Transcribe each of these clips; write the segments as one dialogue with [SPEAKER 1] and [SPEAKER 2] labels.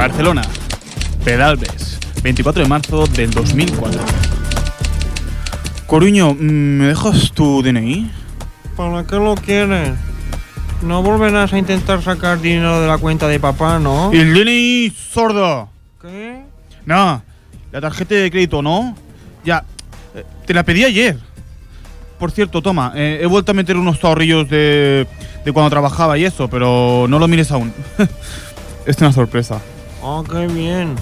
[SPEAKER 1] Barcelona. Pedalbes, 24 de marzo del 2004. Coruño, mm, ¿me dejas tu DNI?
[SPEAKER 2] ¿Para qué lo quieres? No volverás a intentar sacar dinero de la cuenta de papá, ¿no?
[SPEAKER 1] ¡El DNI, sordo!
[SPEAKER 2] ¿Qué?
[SPEAKER 1] No, la tarjeta de crédito, ¿no? Ya, eh, te la pedí ayer. Por cierto, toma, eh, he vuelto a meter unos ahorrillos de, de cuando trabajaba y eso, pero no lo mires aún. es una sorpresa.
[SPEAKER 2] Oh, qué bien.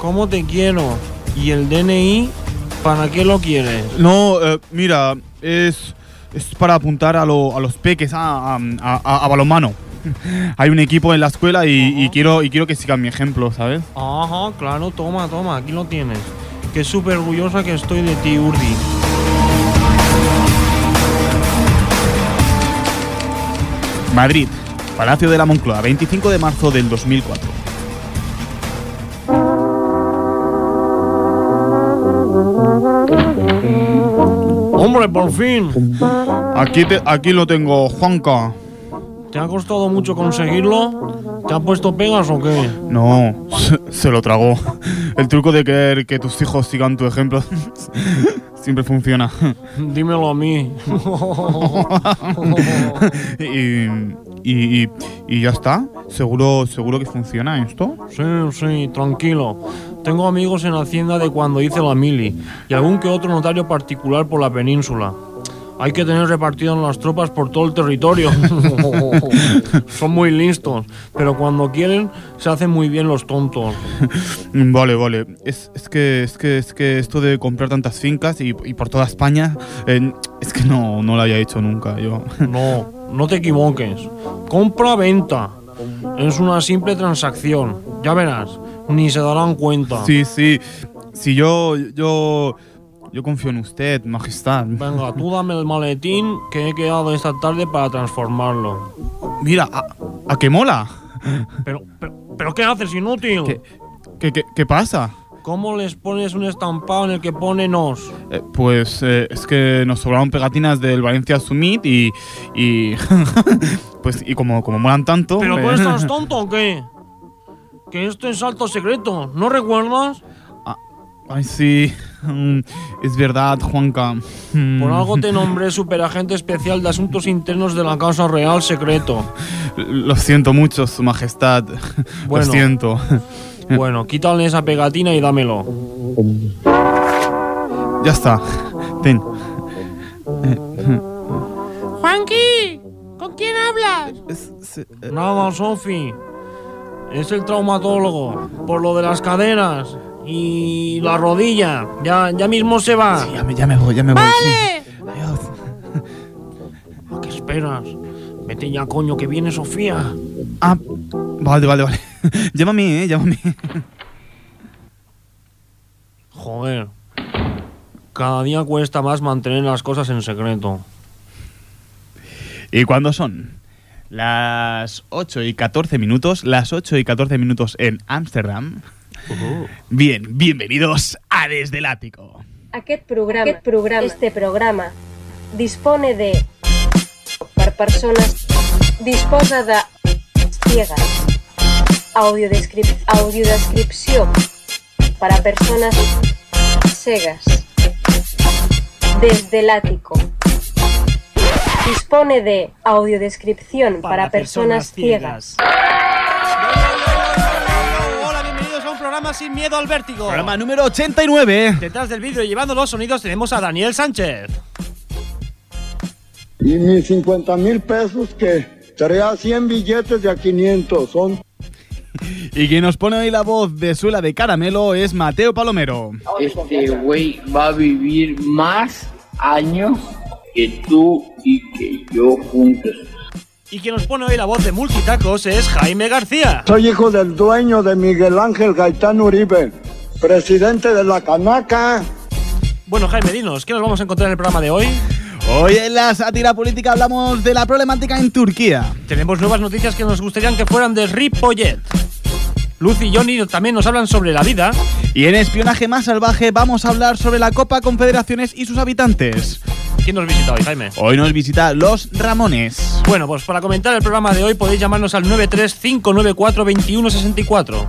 [SPEAKER 2] ¿Cómo te quiero? ¿Y el DNI? ¿Para qué lo quieres?
[SPEAKER 1] No, eh, mira, es, es para apuntar a, lo- a los peques, a, a, a- a balonmano. Hay un equipo en la escuela y, quiero, y quiero que sigan mi ejemplo, ¿sabes?
[SPEAKER 2] Ajá, claro, toma, toma, aquí lo tienes. Qué súper orgullosa que estoy de ti, Urdi.
[SPEAKER 1] Madrid, Palacio de la Moncloa, 25 de marzo del 2004.
[SPEAKER 2] ¡Hombre, por fin!
[SPEAKER 1] Aquí, te- aquí lo tengo, Juanca.
[SPEAKER 2] ¿Te ha costado mucho conseguirlo? ¿Te ha puesto pegas o qué?
[SPEAKER 1] No, se, se lo tragó. El truco de querer que tus hijos sigan tu ejemplo siempre funciona.
[SPEAKER 2] Dímelo a mí.
[SPEAKER 1] y, y, y- y ya está. ¿Seguro, ¿Seguro que funciona esto?
[SPEAKER 2] Sí, sí, tranquilo. Tengo amigos en Hacienda de cuando hice la mili y algún que otro notario particular por la península. Hay que tener repartidas las tropas por todo el territorio. Son muy listos, pero cuando quieren se hacen muy bien los tontos.
[SPEAKER 1] Vale, vale. Es, es que, es, que, es que esto de comprar tantas fincas y, y por toda España, eh, es que no, no lo había hecho nunca yo.
[SPEAKER 2] No, no te equivoques. Compra-venta. Es una simple transacción. Ya verás, ni se darán cuenta.
[SPEAKER 1] Sí, sí. Sí, yo, yo, yo confío en usted, majestad.
[SPEAKER 2] Venga, tú dame el maletín que he quedado esta tarde para transformarlo.
[SPEAKER 1] Mira, ¿a, a qué mola?
[SPEAKER 2] Pero, pero, ¿pero qué haces, inútil?
[SPEAKER 1] ¿Qué, qué, qué, qué pasa?
[SPEAKER 2] ¿Cómo les pones un estampado en el que pone nos?
[SPEAKER 1] Eh, pues eh, es que nos sobraron pegatinas del Valencia Summit y. y pues y como, como molan tanto.
[SPEAKER 2] ¿Pero
[SPEAKER 1] eh,
[SPEAKER 2] tú estás tonto o qué? Que esto es alto secreto, ¿no recuerdas?
[SPEAKER 1] Ay, sí. mm, Es verdad, Juanca. Mm,
[SPEAKER 2] Por algo te nombré superagente especial de asuntos internos de la Casa Real Secreto.
[SPEAKER 1] Lo siento mucho, Su Majestad.
[SPEAKER 2] Bueno.
[SPEAKER 1] Lo siento.
[SPEAKER 2] Bueno, quítale esa pegatina y dámelo.
[SPEAKER 1] Ya está. Ten.
[SPEAKER 3] Juanqui, ¿con quién hablas?
[SPEAKER 1] Es- se- eh,
[SPEAKER 2] Nada, Sofi. Es el traumatólogo. Por lo de las caderas y la rodilla. Ya, ya mismo se va.
[SPEAKER 1] sí, ya, me, ya me voy, ya me voy.
[SPEAKER 3] Vale.
[SPEAKER 1] sí. Adiós.
[SPEAKER 2] ¿A qué esperas? Vete ya, coño, que viene Sofía.
[SPEAKER 1] Ah, vale, vale, vale. llámame, eh, llámame.
[SPEAKER 2] Joder. Cada día cuesta más mantener las cosas en secreto.
[SPEAKER 1] ¿Y cuándo son? Las 8 y 14 minutos, las 8 y 14 minutos en Ámsterdam. Bien, bienvenidos a Desde el Ático.
[SPEAKER 4] Aquest programa, aquest programa, este programa dispone de per persones disposa de ciegas audiodescrip audiodescripció para personas cegas desde el ático dispone de audiodescripción para, personas, ciegas.
[SPEAKER 5] Hola, bienvenidos a un programa sin miedo al vértigo.
[SPEAKER 1] Programa número 89.
[SPEAKER 5] Detrás del vídeo y llevando los sonidos tenemos a Daniel Sánchez.
[SPEAKER 6] Y mis 50 mil pesos que traía 100 billetes de a 500 son
[SPEAKER 1] Y quien nos pone hoy la voz de suela de caramelo es Mateo Palomero.
[SPEAKER 7] Este güey va a vivir más años que tú y que yo juntos.
[SPEAKER 5] Y quien nos pone hoy la voz de multitacos es Jaime García.
[SPEAKER 6] Soy hijo del dueño de Miguel Ángel Gaitán Uribe, presidente de la Canaca.
[SPEAKER 5] Bueno, Jaime, dinos, ¿qué nos vamos a encontrar en el programa de hoy?
[SPEAKER 1] Hoy en la sátira política hablamos de la problemática en Turquía.
[SPEAKER 5] Tenemos nuevas noticias que nos gustarían que fueran de Ripollet. Luz y Johnny también nos hablan sobre la vida.
[SPEAKER 1] Y en espionaje más salvaje vamos a hablar sobre la Copa Confederaciones y sus habitantes.
[SPEAKER 2] ¿Quién nos visita hoy, Jaime?
[SPEAKER 1] Hoy nos visita los Ramones.
[SPEAKER 2] Bueno, pues para comentar el programa de hoy podéis llamarnos al 935942164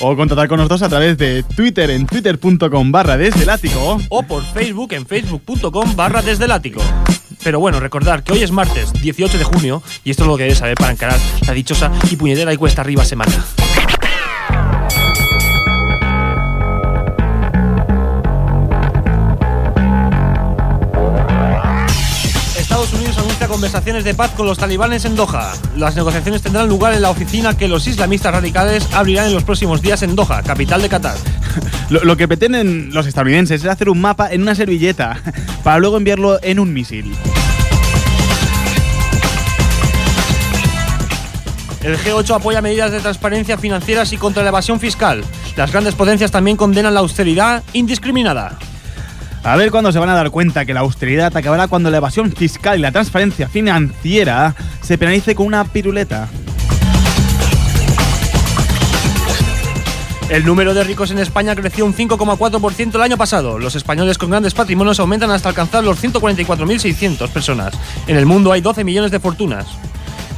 [SPEAKER 1] O contactar con nosotros a través de Twitter en twitter.com barra desde el ático.
[SPEAKER 2] o por Facebook en facebook.com barra desde el ático. Pero bueno, recordar que hoy es martes 18 de junio y esto es lo que debes saber para encarar la dichosa y puñetera y cuesta arriba semana. Conversaciones de paz con los talibanes en Doha. Las negociaciones tendrán lugar en la oficina que los islamistas radicales abrirán en los próximos días en Doha, capital de Qatar.
[SPEAKER 1] Lo, lo que pretenden los estadounidenses es hacer un mapa en una servilleta para luego enviarlo en un misil.
[SPEAKER 2] El G8 apoya medidas de transparencia financieras y contra la evasión fiscal. Las grandes potencias también condenan la austeridad indiscriminada.
[SPEAKER 1] A ver cuándo se van a dar cuenta que la austeridad acabará cuando la evasión fiscal y la transparencia financiera se penalice con una piruleta.
[SPEAKER 2] El número de ricos en España creció un 5,4% el año pasado. Los españoles con grandes patrimonios aumentan hasta alcanzar los 144.600 personas. En el mundo hay 12 millones de fortunas.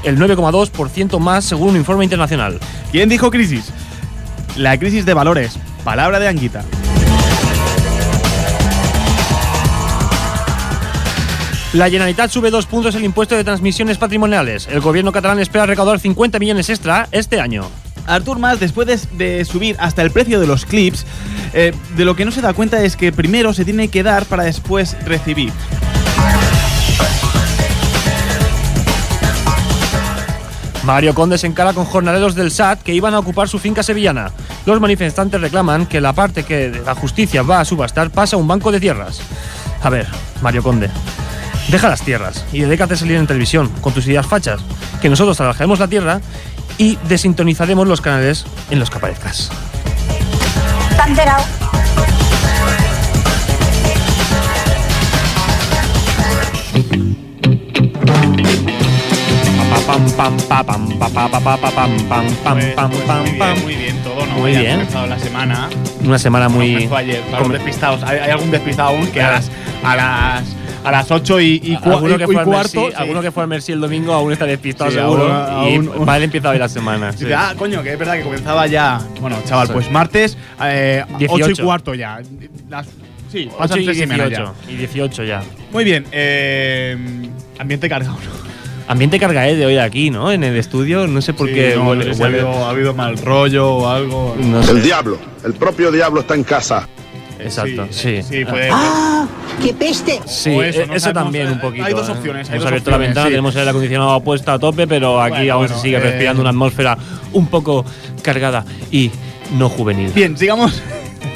[SPEAKER 2] El 9,2% más según un informe internacional.
[SPEAKER 1] ¿Quién dijo crisis? La crisis de valores. Palabra de Anguita.
[SPEAKER 2] La Generalitat sube dos puntos el impuesto de transmisiones patrimoniales. El gobierno catalán espera recaudar 50 millones extra este año.
[SPEAKER 1] Artur Mas, después de, de subir hasta el precio de los clips, eh, de lo que no se da cuenta es que primero se tiene que dar para después recibir.
[SPEAKER 2] Mario Conde se encara con jornaleros del SAT que iban a ocupar su finca sevillana. Los manifestantes reclaman que la parte que la justicia va a subastar pasa a un banco de tierras. A ver, Mario Conde, deja las tierras y dedícate a salir en televisión con tus ideas fachas, que nosotros trabajaremos la tierra y desintonizaremos los canales en los que aparezcas. Pam, pam, pa, pam, pa, pa, pa, pa, pa, pam, pam, pam, pam, pam, pam.
[SPEAKER 1] muy bien todo, ¿no?
[SPEAKER 2] Muy bien.
[SPEAKER 1] comenzado la semana.
[SPEAKER 2] Una semana muy...
[SPEAKER 1] Ayer. Para los despistados. Hay, hay algún despistado aún que a las, a las, a las 8 y, y,
[SPEAKER 2] alguno
[SPEAKER 1] y-
[SPEAKER 2] que
[SPEAKER 1] y cuarto.
[SPEAKER 2] Mercy,
[SPEAKER 1] sí.
[SPEAKER 2] alguno que fue al Mercy el domingo aún está despistado
[SPEAKER 1] Sí,
[SPEAKER 2] seguro
[SPEAKER 1] aún-
[SPEAKER 2] y
[SPEAKER 1] aún-
[SPEAKER 2] va a empezar hoy la semana.
[SPEAKER 1] Sí. Ah, coño, que es verdad que comenzaba ya. Bueno, chaval,
[SPEAKER 2] Sí.
[SPEAKER 1] pues martes, eh,
[SPEAKER 2] 18.
[SPEAKER 1] 8 y cuarto ya. Las- sí,
[SPEAKER 2] Ocho
[SPEAKER 1] pasan
[SPEAKER 2] y
[SPEAKER 1] tres semanas
[SPEAKER 2] 18, y 18 ya.
[SPEAKER 1] Muy bien, eh, ambiente cargado.
[SPEAKER 2] Ambiente carga eh, de hoy aquí, ¿no? En el estudio, no sé por
[SPEAKER 1] Sí,
[SPEAKER 2] qué
[SPEAKER 1] no,
[SPEAKER 2] huele,
[SPEAKER 1] no sé si ha,
[SPEAKER 2] huele-
[SPEAKER 1] habido, ha habido mal rollo o algo.
[SPEAKER 2] no sé.
[SPEAKER 8] El diablo, el propio diablo está en casa.
[SPEAKER 2] Exacto, sí.
[SPEAKER 1] Sí, puede.
[SPEAKER 9] ¡Ah! ¡Qué peste!
[SPEAKER 2] Sí,
[SPEAKER 1] O
[SPEAKER 2] eso,
[SPEAKER 1] eso, no sabemos,
[SPEAKER 2] también un poquito.
[SPEAKER 1] hay dos
[SPEAKER 2] ¿eh?
[SPEAKER 1] opciones, hay
[SPEAKER 2] Hemos
[SPEAKER 1] dos
[SPEAKER 2] abierto la ventana,
[SPEAKER 1] sí.
[SPEAKER 2] tenemos el aire acondicionado puesto a tope, pero aquí
[SPEAKER 1] Bueno,
[SPEAKER 2] aún
[SPEAKER 1] bueno,
[SPEAKER 2] se sigue
[SPEAKER 1] eh,
[SPEAKER 2] respirando una atmósfera un poco cargada y no juvenil.
[SPEAKER 1] Bien, sigamos.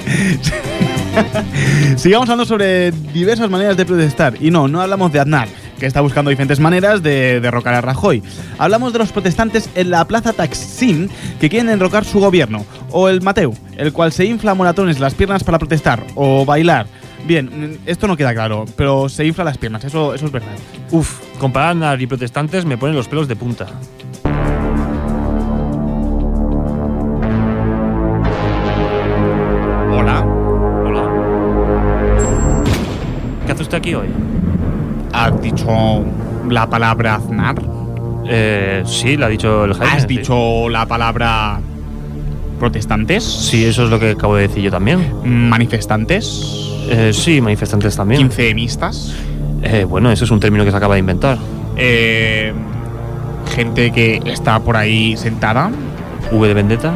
[SPEAKER 1] sigamos hablando sobre diversas maneras de protestar. Y no, no hablamos de Aznar, que está buscando diferentes maneras de derrocar a Rajoy. Hablamos de los protestantes en la plaza Taksim que quieren enrocar su gobierno. O el Mateu, el cual se infla a moratones las piernas para protestar. O bailar. Bien, esto no queda claro, pero se infla las piernas, eso, eso es verdad.
[SPEAKER 2] Uf, comparar a y protestantes me ponen los pelos de punta.
[SPEAKER 1] Hola.
[SPEAKER 2] Hola. ¿Qué hace usted aquí hoy?
[SPEAKER 1] ¿Has dicho la palabra Aznar?
[SPEAKER 2] Eh, sí, lo ha dicho el Jaime.
[SPEAKER 1] ¿Has
[SPEAKER 2] sí.
[SPEAKER 1] dicho la palabra protestantes?
[SPEAKER 2] Sí, eso es lo que acabo de decir yo también.
[SPEAKER 1] ¿Manifestantes?
[SPEAKER 2] Eh, sí, manifestantes también.
[SPEAKER 1] ¿Quinceemistas?
[SPEAKER 2] Eh, bueno, eso es un término que se acaba de inventar.
[SPEAKER 1] Eh, gente que está por ahí sentada.
[SPEAKER 2] V de Vendetta.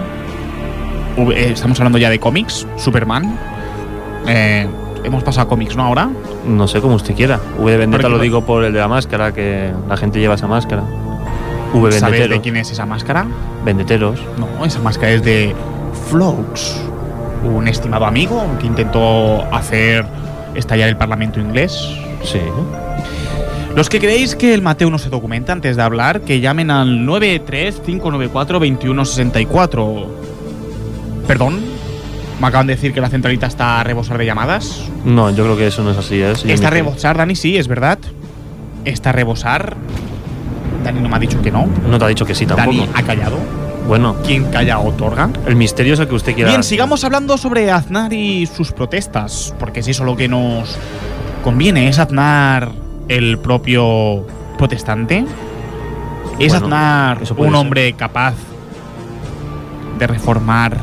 [SPEAKER 1] V- eh, Estamos hablando ya de cómics. Superman. Eh, hemos pasado a cómics, ¿no? Ahora.
[SPEAKER 2] No sé, como usted quiera. V de Vendetta lo digo por el de la máscara, que la gente lleva esa máscara. V
[SPEAKER 1] ¿Sabes de quién es esa máscara?
[SPEAKER 2] Vendeteros.
[SPEAKER 1] No, esa máscara es de Flox, un estimado amigo que intentó hacer estallar el Parlamento inglés.
[SPEAKER 2] Sí.
[SPEAKER 1] Los que creéis que el Mateo no se documenta antes de hablar, que llamen al 935942164. ¿Perdón? ¿Me acaban de decir que la centralita está a rebosar de llamadas?
[SPEAKER 2] No, yo creo que eso no es así. ¿eh?
[SPEAKER 1] ¿Está a rebosar, Dani? Sí, es verdad. ¿Está a rebosar? Dani no me ha dicho que no.
[SPEAKER 2] No te ha dicho que sí tampoco.
[SPEAKER 1] Dani ha callado.
[SPEAKER 2] Bueno,
[SPEAKER 1] quien calla otorga.
[SPEAKER 2] el misterio es el que usted quiera.
[SPEAKER 1] Bien, sigamos hablando sobre Aznar y sus protestas, porque es eso lo que nos conviene. ¿Es Aznar el propio protestante? ¿Es
[SPEAKER 2] Bueno,
[SPEAKER 1] Aznar un
[SPEAKER 2] ser.
[SPEAKER 1] hombre capaz de reformar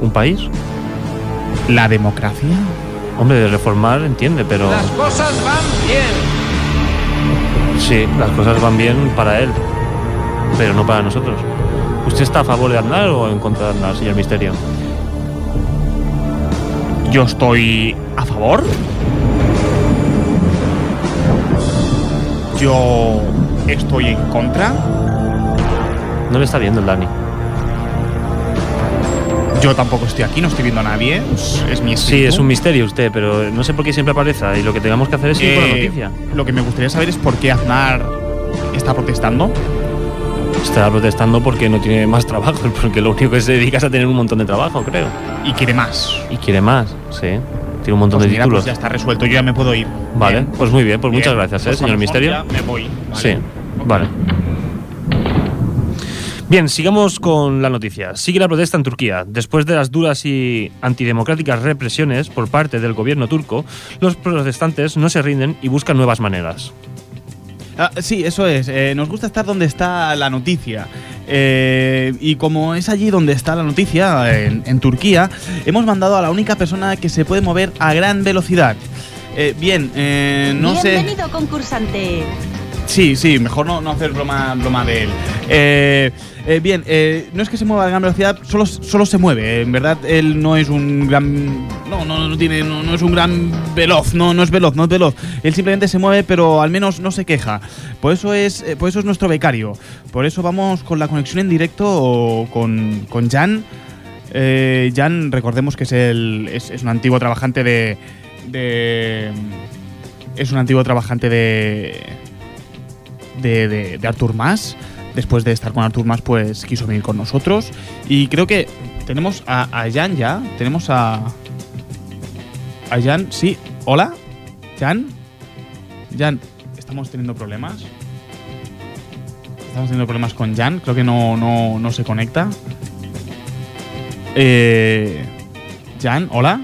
[SPEAKER 2] ¿Un país?
[SPEAKER 1] la democracia?
[SPEAKER 2] Hombre, de reformar entiende, pero.
[SPEAKER 5] cosas van bien.
[SPEAKER 2] Sí, las cosas van bien para él, pero no para nosotros. ¿Usted está a favor de Aznar o en contra de Aznar, señor Misterio?
[SPEAKER 1] Yo estoy a favor. Yo estoy en contra.
[SPEAKER 2] No le está viendo el Dani.
[SPEAKER 1] Yo tampoco estoy aquí, no estoy viendo a nadie. Es, es mi
[SPEAKER 2] Sí, es un misterio usted, pero no sé por qué siempre aparece y lo que tengamos que hacer es ir por la
[SPEAKER 1] Eh,
[SPEAKER 2] noticia.
[SPEAKER 1] Lo que me gustaría saber es por qué Aznar está protestando.
[SPEAKER 2] Está protestando porque no tiene más trabajo, porque lo único que se dedica es a tener un montón de trabajo, creo.
[SPEAKER 1] y quiere más.
[SPEAKER 2] Y quiere más, sí. Tiene un montón
[SPEAKER 1] Pues
[SPEAKER 2] de
[SPEAKER 1] mira,
[SPEAKER 2] títulos.
[SPEAKER 1] pues ya está resuelto, yo ya me puedo ir.
[SPEAKER 2] Vale,
[SPEAKER 1] Bien.
[SPEAKER 2] pues muy bien, pues muchas gracias, ¿eh,
[SPEAKER 1] Pues a
[SPEAKER 2] señor Misterio.
[SPEAKER 1] me voy. Vale.
[SPEAKER 2] Sí, vale. Bien, sigamos con la noticia. Sigue la protesta en Turquía. Después de las duras y antidemocráticas represiones por parte del gobierno turco, los protestantes no se rinden y buscan nuevas maneras.
[SPEAKER 1] Ah, sí, eso es. Eh, nos gusta estar donde está la noticia. Eh, y como es allí donde está la noticia, en, en Turquía, hemos mandado a la única persona que se puede mover a gran velocidad. Eh, bien, eh, no sé.
[SPEAKER 9] Bienvenido, concursante.
[SPEAKER 1] Sí, sí, mejor no, no hacer broma, broma de él. Eh, eh, bien, eh, no es que se mueva a gran velocidad, solo, solo se mueve. En verdad, él no es un gran. No, no, no tiene. No, no es un gran veloz, no, no es veloz, no es veloz. Él simplemente se mueve, pero al menos no se queja. Por eso es, eh, por eso es nuestro becario. Por eso vamos con la conexión en directo con, con Jan. Eh, Jan, recordemos que es, el, es, es un antiguo trabajante de. de es un antiguo trabajante de de, de, de Artur Mas. Después de estar con Artur Mas, pues quiso venir con nosotros. Y creo que tenemos a, a Jan ya. Tenemos a. A Jan, sí. Hola. Jan. Jan, estamos teniendo problemas. Estamos teniendo problemas con Jan. Creo que no, no, no se conecta. Eh, Jan, hola.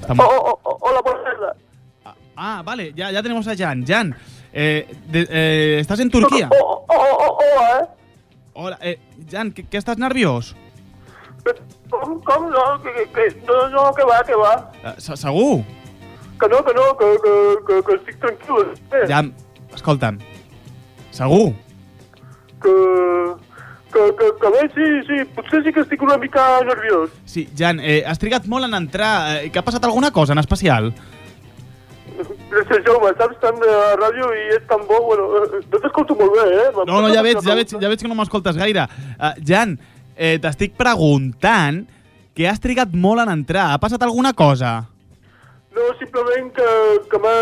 [SPEAKER 1] Estamos-
[SPEAKER 6] hola, buenas tardes.
[SPEAKER 1] Ah, vale, ya, ya tenemos a Jan. Jan, eh, de- eh, ¿estás en Turquía?
[SPEAKER 6] hola, eh?
[SPEAKER 1] Hola, eh, Jan, ¿qué, estás nerviós?
[SPEAKER 6] Com, com no? Que, que, que, no, no, que va, que va.
[SPEAKER 1] Eh, Segur?
[SPEAKER 6] Que no, que no, que, que, que, que estic tranquil. Eh?
[SPEAKER 1] Jan, escolta'm. Segur?
[SPEAKER 6] Que, que, que, que bé, sí, sí, potser sí que estic una mica nerviós.
[SPEAKER 1] Sí, Jan, eh, has trigat molt en entrar. Eh, que ha passat alguna cosa en especial?
[SPEAKER 6] Gràcies, Jaume, saps tant de ràdio i és tan bo, bueno, eh, no t'escolto molt bé, eh?
[SPEAKER 1] No, no, ja veig, ja veig, ja veig que no m'escoltes gaire. Uh, Jan, eh, t'estic preguntant que has trigat molt en entrar. Ha passat alguna cosa?
[SPEAKER 6] No, simplement que, que m'ha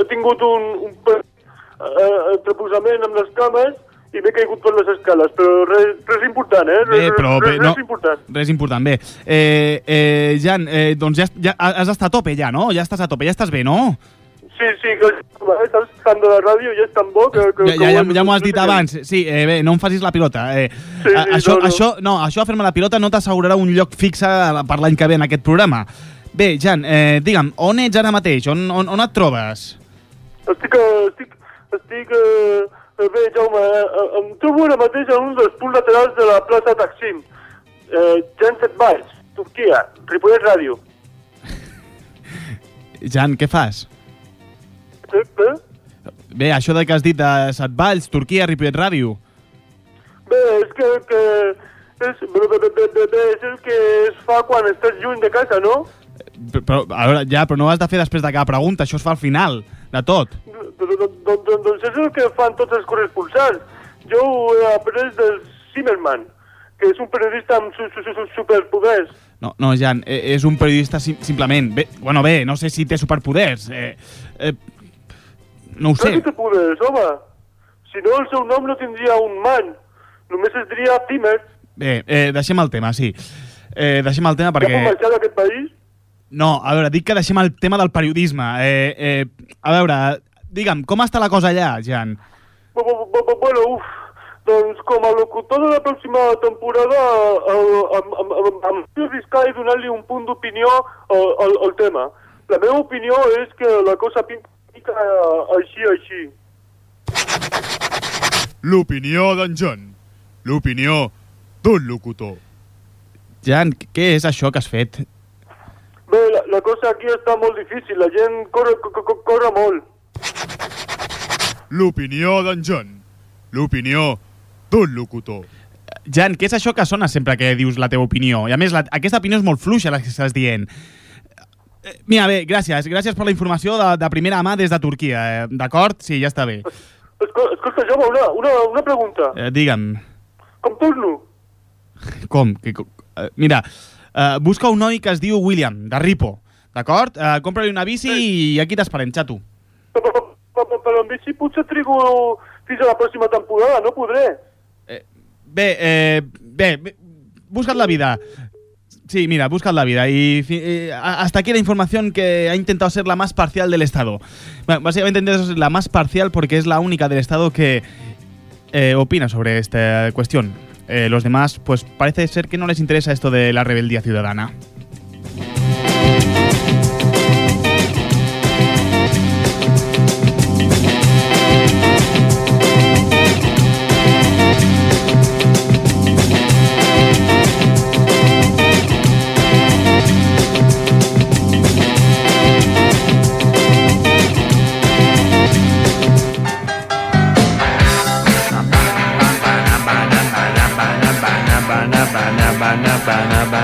[SPEAKER 6] he tingut un, un eh, amb les cames i m'he caigut per les escales, però res, res important, eh?
[SPEAKER 1] Bé,
[SPEAKER 6] Res,
[SPEAKER 1] però...
[SPEAKER 6] res,
[SPEAKER 1] Bé, no,
[SPEAKER 6] res important.
[SPEAKER 1] res important, bé. Eh, eh, Jan, eh, doncs ja, ja has d'estar a tope ja, no? Ja estàs a tope, ja estàs bé, no?
[SPEAKER 6] Sí, sí, que eh, tant de la ràdio i és tan bo que... que
[SPEAKER 1] Ja, ja, ja, ja m'ho has dit abans. Sí, eh, bé, no em facis la pilota. Eh,
[SPEAKER 6] Sí,
[SPEAKER 1] a-
[SPEAKER 6] sí,
[SPEAKER 1] això,
[SPEAKER 6] no, no.
[SPEAKER 1] això, no, això de fer-me la pilota no t'assegurarà un lloc fixe per l'any que ve en aquest programa. Bé, Jan, eh, digue'm, on ets ara mateix? On, on, on et trobes?
[SPEAKER 6] Estic, eh, estic, estic eh, bé, Jaume, eh, eh, em trobo ara mateix en un dels punts laterals de la plaça Taksim. Eh, Genset Valls, Turquia, Ripollet Ràdio.
[SPEAKER 1] Jan, què fas? Bé, això de que has dit de Satvalls, Turquia, Ripollet Ràdio.
[SPEAKER 6] Bé, és que, que és, bé, bé, bé, bé, bé, és el que es fa quan estàs lluny de casa, no?
[SPEAKER 1] Però, a veure, ja, però no has de fer després de cada pregunta, això es fa al final, de tot.
[SPEAKER 6] Doncs, doncs, doncs és el que fan tots els corresponsals. Jo ho he après del Zimmerman, que és un periodista amb su, su, su, su superpoders.
[SPEAKER 1] No, no, Jan, eh, és un periodista sim simplement. Bé, bueno, bé, no sé si té superpoders. Eh, eh, no ho sé.
[SPEAKER 6] que té poders, home. Si no, el seu nom no tindria un man. Només es diria Zimmer.
[SPEAKER 1] Bé, eh, deixem el tema, sí. Eh, deixem el tema
[SPEAKER 6] Ja
[SPEAKER 1] perquè...
[SPEAKER 6] marxar d'aquest país?
[SPEAKER 1] No, a veure, dic que deixem el tema del periodisme. Eh, eh, a veure, digue'm, com està la cosa allà, Jan?
[SPEAKER 6] Bu- bu- bu- bu- Bueno, uf, Doncs com a locutor de la pròxima temporada em, vull arriscar i donar-li un punt d'opinió al, al, al tema. La meva opinió és que la cosa pinta mica eh, així, així.
[SPEAKER 1] L'opinió d'en Jan. L'opinió d'un locutor. Jan, què és això que has fet?
[SPEAKER 6] Bé, la, la cosa aquí està molt difícil, la gent corre, co, co, corre molt.
[SPEAKER 1] L'opinió d'en Jan. L'opinió d'un locutor. Jan, què és això que sona sempre que dius la teva opinió? I a més, la, aquesta opinió és molt fluixa, la que estàs dient. Eh, Mira, bé, gràcies. Gràcies per la informació de, de primera mà des de Turquia. Eh? D'acord? Sí, ja està bé.
[SPEAKER 6] Escolta, Jaume, una, una, una pregunta.
[SPEAKER 1] Eh, digue'm,
[SPEAKER 6] Com torno?
[SPEAKER 1] com? Que, co- eh, mira, eh, busca un noi que es diu William, de Ripo. D'acord? Eh, Compra-li una bici i aquí t'esperem, xato.
[SPEAKER 6] Però, però, però, amb bici potser trigo fins a la pròxima temporada, no podré.
[SPEAKER 1] Bé, eh, bé, bé, busca't la vida. Sí, mira, busca't la vida. Y eh, hasta aquí la información que ha intentado ser la más parcial del Estado. Bueno, básicamente es la más parcial porque es la única del Estado que eh, opina sobre esta cuestión. Eh, los demás, pues parece ser que no les interesa esto de la rebeldía ciudadana.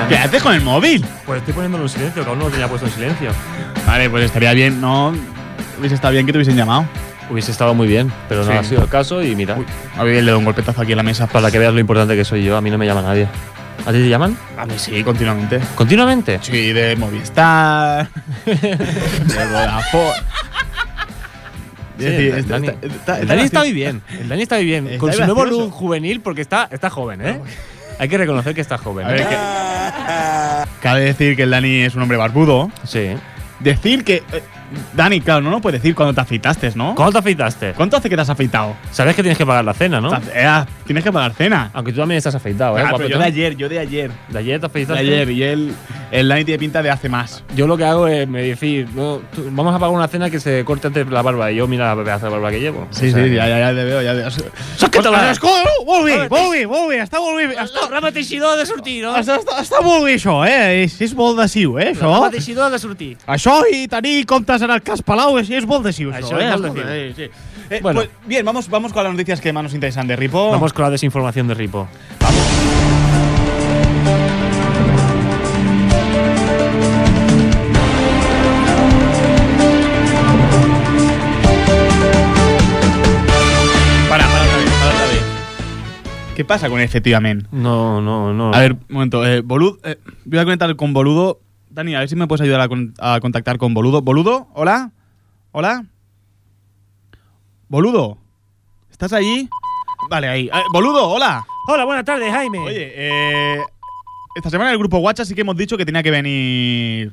[SPEAKER 1] ¿Qué haces con el móvil?
[SPEAKER 2] Pues estoy poniéndolo en silencio, que aún no lo tenía puesto en silencio.
[SPEAKER 1] Vale, pues estaría bien, ¿no? Hubiese estado bien que te hubiesen llamado.
[SPEAKER 2] Hubiese estado muy bien, pero no
[SPEAKER 1] Sí.
[SPEAKER 2] ha sido el caso y mira,
[SPEAKER 1] A ver, le doy un golpetazo aquí en la mesa.
[SPEAKER 2] para que veas lo importante que soy yo, a mí no me llama nadie. ¿A ti te llaman?
[SPEAKER 1] A mí sí, continuamente.
[SPEAKER 2] ¿Continuamente?
[SPEAKER 1] Sí, de Movistar, de Vodafone.
[SPEAKER 2] Sí,
[SPEAKER 1] Es decir,
[SPEAKER 2] el
[SPEAKER 1] está-
[SPEAKER 2] Dani,
[SPEAKER 1] está- está-
[SPEAKER 2] el Dani está muy bien. El Dani está muy bien.
[SPEAKER 1] Está
[SPEAKER 2] Con su nuevo
[SPEAKER 1] gracioso.
[SPEAKER 2] look juvenil, porque está, está joven, ¿eh? Hay que reconocer que está joven.
[SPEAKER 1] A ver,
[SPEAKER 2] ¿eh?
[SPEAKER 1] que- Cabe decir que el Dani es un hombre barbudo.
[SPEAKER 2] Sí.
[SPEAKER 1] Decir que. eh, Dani, claro, no lo puedes decir cuando te afeitaste, ¿no?
[SPEAKER 2] ¿Cuándo te afeitaste?
[SPEAKER 1] ¿Cuánto hace que te has afeitado?
[SPEAKER 2] Sabes que tienes que pagar la cena, ¿no?
[SPEAKER 1] Eh, tienes que pagar cena.
[SPEAKER 2] Aunque tú también estás afeitado, ¿eh?
[SPEAKER 1] Ah, pero yo de ayer, yo de ayer.
[SPEAKER 2] ¿De ayer te
[SPEAKER 1] De
[SPEAKER 2] afeitaste?
[SPEAKER 1] ayer. Y él, el Dani tiene pinta de hace más.
[SPEAKER 2] Yo lo que hago es me decir, no, tú- vamos a pagar una cena que se corte antes la barba. Y yo, mira la pedazo de barba que llevo.
[SPEAKER 1] Sí,
[SPEAKER 2] O sea,
[SPEAKER 1] sí, ya, ya, ya te veo, ya te veo.
[SPEAKER 2] Te la-
[SPEAKER 1] Molt bé, molt bé, molt bé, està molt bé. Està,
[SPEAKER 2] Programa teixidor de sortir, no?
[SPEAKER 1] molt bé això, eh? És, és molt adhesiu, eh, això?
[SPEAKER 2] Programa teixidor de sortir.
[SPEAKER 1] Això i tenir comptes en el cas Palau és, és molt adhesiu, això,
[SPEAKER 2] Això
[SPEAKER 1] eh?
[SPEAKER 2] és molt
[SPEAKER 1] eh, sí. Eh,
[SPEAKER 2] Bueno.
[SPEAKER 1] pues, bien, vamos, vamos con las noticias que más nos interesan de Ripo.
[SPEAKER 2] Vamos con la desinformación de Ripo.
[SPEAKER 1] Vez. ¿Qué pasa con efectivamente?
[SPEAKER 2] No, no, no.
[SPEAKER 1] A ver, un momento. Eh, Boludo, eh, voy a conectar con Boludo. Dani, a ver si me puedes ayudar a, con- a contactar con Boludo. ¿Boludo? ¿Hola? ¿Hola? ¿Boludo? ¿Estás allí? Vale, ahí. Eh, Boludo, hola.
[SPEAKER 2] Hola, buenas tardes, Jaime.
[SPEAKER 1] Oye, eh, esta semana en el grupo WhatsApp sí que hemos dicho que tenía que venir.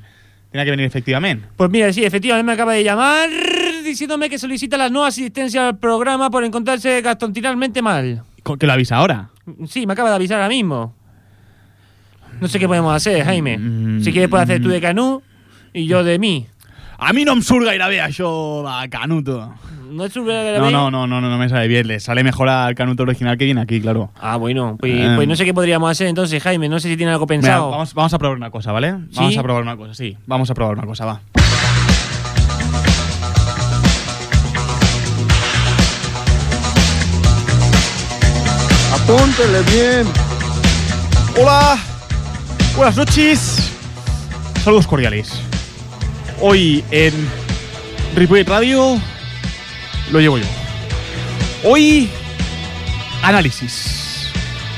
[SPEAKER 1] Tenía que venir efectivamente.
[SPEAKER 2] Pues mira, sí, efectivamente me acaba de llamar diciéndome que solicita la no asistencia al programa por encontrarse gastontinalmente mal.
[SPEAKER 1] Que lo avisa ahora.
[SPEAKER 2] Sí, me acaba de avisar ahora mismo. No sé qué podemos hacer, Jaime.
[SPEAKER 1] Mm.
[SPEAKER 2] Si quieres puedes hacer tú de Canú y yo de mí.
[SPEAKER 1] A mí no em surt gairebé això de Canuto.
[SPEAKER 2] No es un verdadero
[SPEAKER 1] No, no, no, no, no, no me sale bien. Le sale mejor al Canuto original que viene aquí, claro.
[SPEAKER 2] Ah, bueno, pues,
[SPEAKER 1] Eh.
[SPEAKER 2] pues no sé qué podríamos hacer entonces, Jaime. No sé si tiene algo
[SPEAKER 1] Mira,
[SPEAKER 2] pensado.
[SPEAKER 1] vamos, vamos a probar una cosa, ¿vale?
[SPEAKER 2] ¿Sí?
[SPEAKER 1] Vamos a probar una cosa, sí. Vamos a probar una cosa, va.
[SPEAKER 8] Apúntele bien.
[SPEAKER 1] Hola, buenas noches. Saludos cordiales. Hoy en Ripollet Radio lo llevo yo. Hoy análisis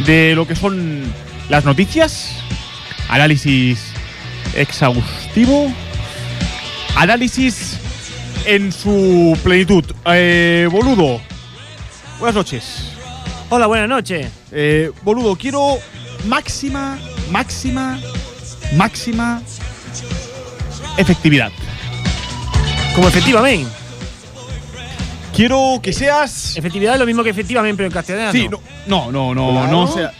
[SPEAKER 1] de lo que son las noticias, análisis exhaustivo, análisis en su plenitud. Eh, boludo, buenas noches.
[SPEAKER 2] Hola, buenas noches.
[SPEAKER 1] Eh, boludo, quiero máxima, máxima, máxima efectividad.
[SPEAKER 2] Como efectivamente.
[SPEAKER 1] Quiero que seas.
[SPEAKER 2] Efectividad es lo mismo que efectivamente, pero en castellano.
[SPEAKER 1] Sí, no, No, no, no,
[SPEAKER 8] Claro.
[SPEAKER 1] no sea.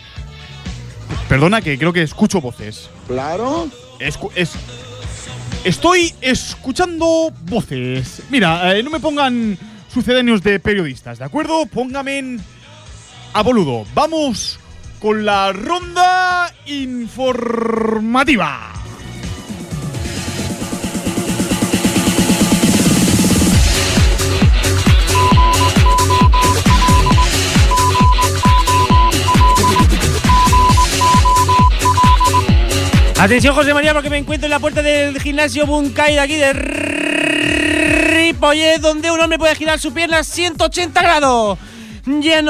[SPEAKER 1] Perdona que creo que escucho voces.
[SPEAKER 8] Claro.
[SPEAKER 1] Escu- es, estoy escuchando voces. Mira, eh, no me pongan sucedáneos de periodistas, ¿de acuerdo? Póngame en a boludo. Vamos con la ronda informativa.
[SPEAKER 2] Atención, José María, porque me encuentro en la puerta del gimnasio Bunkai de aquí de Ripollet, donde un hombre puede girar su pierna 180 grados.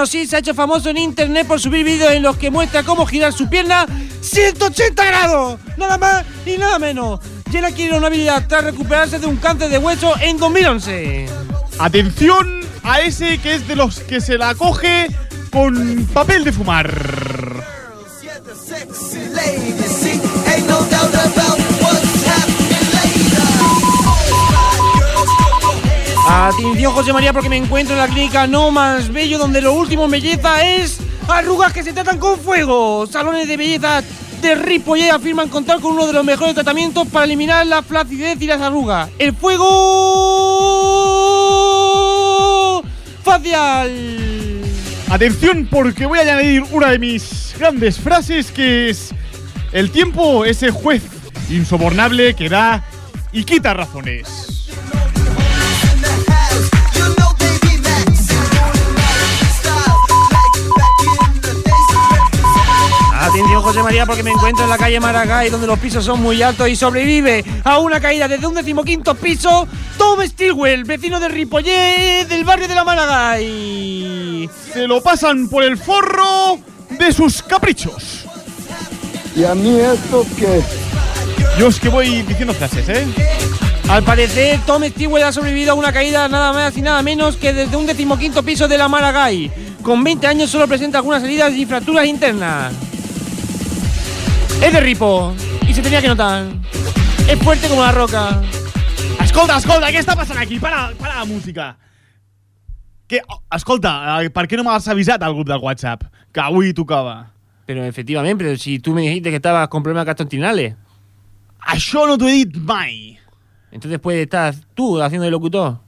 [SPEAKER 2] Sí se ha hecho famoso en internet por subir vídeos en los que muestra cómo girar su pierna 180 grados. Nada más y nada menos. Jenna quiere una habilidad tras recuperarse de un cáncer de hueso en 2011.
[SPEAKER 1] Atención a ese que es de los que se la coge con papel de fumar.
[SPEAKER 2] Atención José María porque me encuentro en la clínica No Más Bello donde lo último en belleza es arrugas que se tratan con fuego. Salones de belleza de Ripollet afirman contar con uno de los mejores tratamientos para eliminar la flacidez y las arrugas. El fuego facial.
[SPEAKER 1] Atención porque voy a añadir una de mis grandes frases que es el tiempo ese juez insobornable que da y quita razones.
[SPEAKER 2] José María porque me encuentro en la calle Maragall donde los pisos son muy altos y sobrevive a una caída desde un decimoquinto piso Tom Stilwell, vecino de Ripollet del barrio de la Maragall.
[SPEAKER 1] Se lo pasan por el forro de sus caprichos.
[SPEAKER 8] ¿Y a mí esto qué?
[SPEAKER 1] Yo es que voy diciendo frases, ¿eh?
[SPEAKER 2] Al parecer, Tom Stewart ha sobrevivido a una caída nada más y nada menos que desde un decimoquinto piso de la Maragall. Con 20 años solo presenta algunas heridas y fracturas internas. Es de Ripo y se tenía que notar. Es fuerte como la roca.
[SPEAKER 1] Escolta, escolta, què està passant aquí? Para, para la música. Que, oh, escolta, eh, per què no m'has avisat al grup del WhatsApp? Que avui tocava.
[SPEAKER 2] Pero efectivamente, pero si tú me dijiste que estabas con problemas gastrointestinales,
[SPEAKER 1] Això no t'ho he dit mai.
[SPEAKER 2] entonces puedes estar tú haciendo de locutor.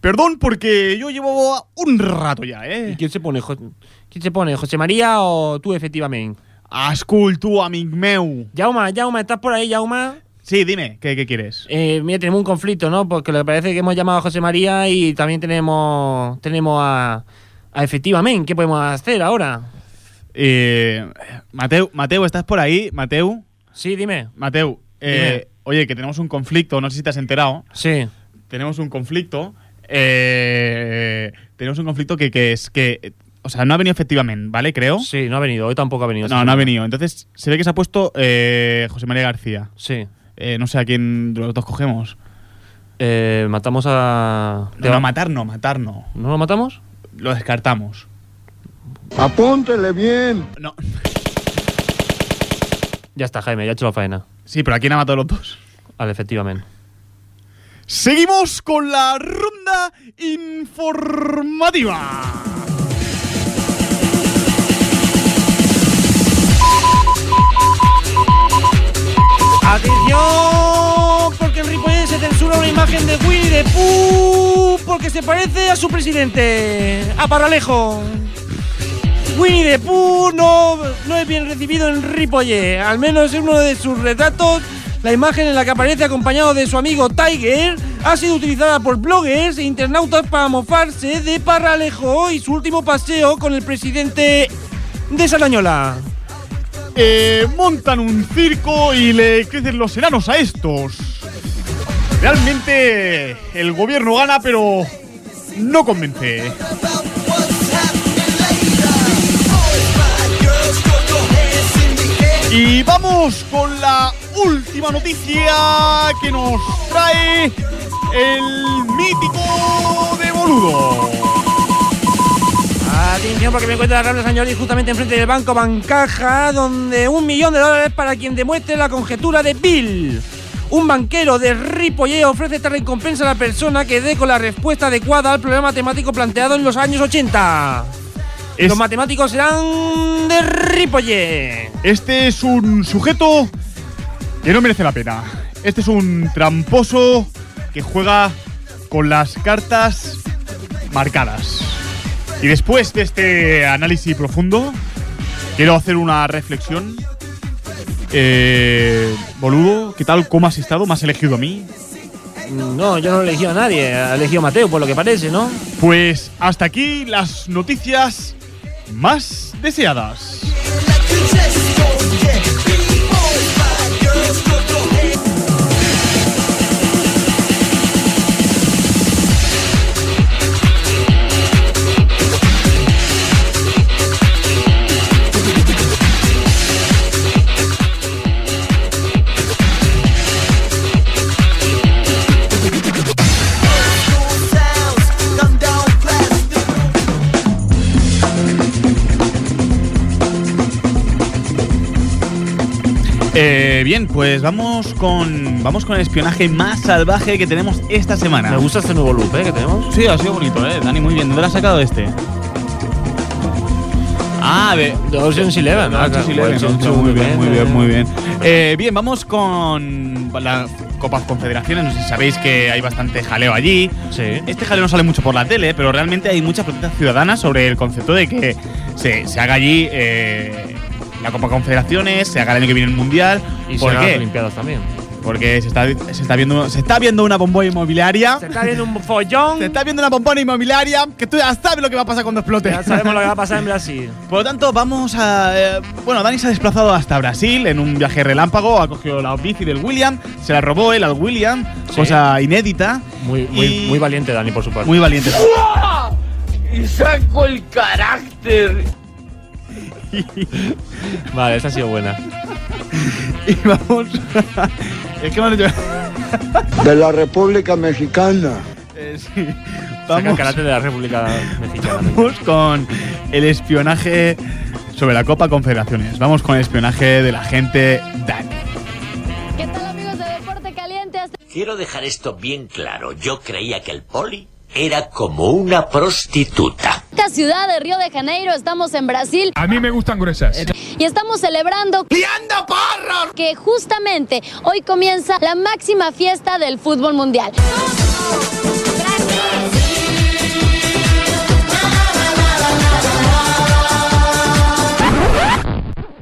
[SPEAKER 1] Perdón, porque yo llevo un rato ya,
[SPEAKER 2] ¿Y
[SPEAKER 1] eh?
[SPEAKER 2] quién se pone? Jo- ¿Quién se pone? ¿José María o tú efectivamente?
[SPEAKER 1] Escull, tu, amic meu.
[SPEAKER 2] Yauma, Yauma, ¿estás por ahí, Yauma?
[SPEAKER 1] Sí, dime, ¿qué, qué quieres?
[SPEAKER 2] Eh, mira, tenemos un conflicto, ¿no? Porque lo que parece que hemos llamado a José María y también tenemos tenemos a, a efectivamente. ¿Qué podemos hacer ahora?
[SPEAKER 1] Eh, Mateu, Mateu, ¿estás por ahí? Mateu,
[SPEAKER 2] Sí, dime.
[SPEAKER 1] Mateu, eh, oye, que tenemos un conflicto, no sé si te has enterado.
[SPEAKER 2] Sí.
[SPEAKER 1] tenemos un conflicto. eh, tenemos un conflicto que, que es que. O sea, no ha venido efectivamente, ¿vale? Creo.
[SPEAKER 2] Sí, no ha venido. Hoy tampoco ha venido.
[SPEAKER 1] No, no ha venido. Entonces, se ve que se ha puesto eh, José María García.
[SPEAKER 2] Sí.
[SPEAKER 1] Eh, no sé a quién de los dos cogemos.
[SPEAKER 2] Eh, matamos a.
[SPEAKER 1] No, no, matar no, matar no.
[SPEAKER 2] ¿No lo matamos?
[SPEAKER 1] Lo descartamos.
[SPEAKER 8] Apúntele bien.
[SPEAKER 1] No.
[SPEAKER 2] Ya está, Jaime, ya he hecho la faena.
[SPEAKER 1] Sí, pero ¿a quién ha matado los dos?
[SPEAKER 2] Vale, efectivamente.
[SPEAKER 1] Seguimos con la ronda informativa.
[SPEAKER 2] ¡Atención! Porque en Ripollet se censura una imagen de Winnie the Pooh porque se parece a su presidente, a Paralejo. Winnie the Pooh no, no es bien recibido en Ripollet, al menos en uno de sus retratos. La imagen en la que aparece acompañado de su amigo Tiger ha sido utilizada por bloggers e internautas para mofarse de Paralejo y su último paseo con el presidente de Salañola.
[SPEAKER 1] Montan un circo y le crecen los enanos a estos. Realmente el gobierno gana, pero no convence. Y vamos con la última noticia que nos trae el mítico de Boludo.
[SPEAKER 2] Atención porque me encuentro en la Rambla San justamente enfrente del Banco Bancaja, donde un millón de dólares para quien demuestre la conjetura de Bill. Un banquero de Ripollet ofrece esta recompensa a la persona que dé con la respuesta adecuada al problema matemático planteado en los años 80.
[SPEAKER 1] Es-
[SPEAKER 2] Los matemáticos serán de Ripolle.
[SPEAKER 1] Este es un sujeto que no merece la pena. Este es un tramposo que juega con las cartas marcadas. Y después de este análisis profundo, quiero hacer una reflexión. Eh, boludo, ¿qué tal? ¿Cómo has estado? ¿Me has elegido a mí?
[SPEAKER 2] No, yo no he elegido a nadie. He elegido a Mateo, por lo que parece, ¿no?
[SPEAKER 1] Pues hasta aquí las noticias más deseadas. Eh, bien, pues vamos con vamos con el espionaje más salvaje que tenemos esta semana.
[SPEAKER 2] Me gusta este nuevo loop, ¿eh? Que tenemos.
[SPEAKER 1] Sí, ha sido bonito, eh. Dani, muy bien. ¿Dónde lo has sacado este? Ah, de,
[SPEAKER 2] Ocean's Eleven. ah,
[SPEAKER 1] Ocean's Eleven,
[SPEAKER 2] Ocean's
[SPEAKER 1] ¿no? muy bien, muy
[SPEAKER 2] eh.
[SPEAKER 1] bien, muy bien. Eh, bien, vamos con la Copa Confederaciones. No sé si sabéis que hay bastante jaleo allí.
[SPEAKER 2] Sí.
[SPEAKER 1] Este jaleo no sale mucho por la tele, pero realmente hay mucha protesta ciudadana sobre el concepto de que se, se haga allí eh, la Copa Confederaciones, se haga el año que viene el Mundial.
[SPEAKER 2] Y
[SPEAKER 1] ¿Por
[SPEAKER 2] las
[SPEAKER 1] qué?
[SPEAKER 2] Olimpiadas también.
[SPEAKER 1] Porque se está, se está viendo se está viendo una bomba inmobiliaria.
[SPEAKER 2] Se está viendo un follón.
[SPEAKER 1] Se está viendo una bombona inmobiliaria que tú ya sabes lo que va a pasar cuando explote.
[SPEAKER 2] Ya sabemos lo que va a pasar en Brasil.
[SPEAKER 1] Por lo tanto, vamos a. eh, bueno, Dani se ha desplazado hasta Brasil en un viaje relámpago. Ha cogido la bici del William, se la robó él al William,
[SPEAKER 2] Sí.
[SPEAKER 1] cosa inédita.
[SPEAKER 2] Muy, muy, valiente, Dani, por su parte.
[SPEAKER 1] Muy valiente.
[SPEAKER 7] Y saco el carácter.
[SPEAKER 2] Vale, esta ha sido buena.
[SPEAKER 1] y vamos. es que me han hecho.
[SPEAKER 10] De la República Mexicana.
[SPEAKER 1] eh, sí.
[SPEAKER 2] Saca el
[SPEAKER 1] Vamos,
[SPEAKER 2] carácter de la República Mexicana.
[SPEAKER 1] vamos con el espionaje sobre la Copa Confederaciones. Vamos con el espionaje de la gente Dani.
[SPEAKER 11] ¿Qué tal amigos de Deporte Caliente?
[SPEAKER 12] Quiero dejar esto bien claro. Yo creía que el poli era como una prostituta.
[SPEAKER 11] Esta ciudad de Río de Janeiro, estamos en Brasil
[SPEAKER 13] A mí me gustan gruesas.
[SPEAKER 11] y estamos celebrando
[SPEAKER 12] ¡Liando porros!
[SPEAKER 11] que justamente hoy comienza la máxima fiesta del fútbol mundial.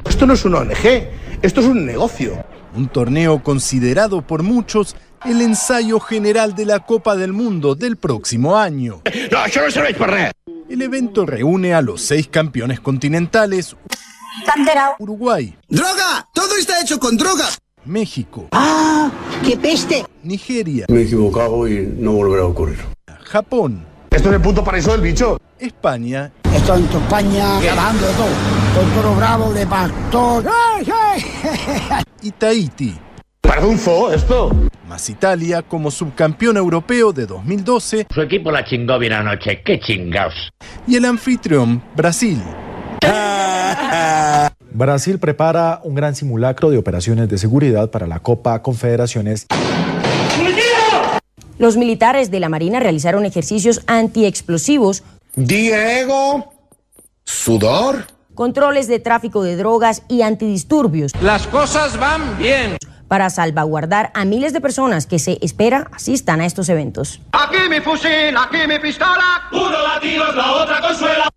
[SPEAKER 14] Esto no es una ONG, esto es un negocio.
[SPEAKER 15] Un torneo considerado por muchos el ensayo general de la Copa del Mundo del próximo año.
[SPEAKER 14] Eso para
[SPEAKER 15] El evento reúne a los seis campeones continentales. Uruguay,
[SPEAKER 8] ¡Droga! ¡Todo está hecho con droga!
[SPEAKER 15] México,
[SPEAKER 9] ¡Ah! ¡Qué peste!
[SPEAKER 15] Nigeria,
[SPEAKER 14] Me he equivocado y no volverá a ocurrir.
[SPEAKER 15] Japón,
[SPEAKER 14] Esto es el punto paraíso del bicho.
[SPEAKER 15] España
[SPEAKER 9] Esto en tu España, grabando de todo. Con toro bravo de pastor. ¡Ay, ay!
[SPEAKER 15] y Tahití,
[SPEAKER 14] Parece un zoo esto.
[SPEAKER 15] Más Italia como subcampeón europeo de 2012
[SPEAKER 12] Su equipo la chingó bien anoche. ¡Qué chingaos!
[SPEAKER 15] y el anfitrión Brasil.
[SPEAKER 16] Brasil prepara un gran simulacro de operaciones de seguridad para la Copa Confederaciones.
[SPEAKER 17] Los militares de la Marina realizaron ejercicios antiexplosivos,
[SPEAKER 14] Diego. Sudor.
[SPEAKER 17] controles de tráfico de drogas y antidisturbios
[SPEAKER 2] Las cosas van bien.
[SPEAKER 17] Para salvaguardar a miles de personas que se espera asistan a estos eventos.
[SPEAKER 8] Aquí mi fusil, aquí mi pistola. Uno da tiros, la otra consuela.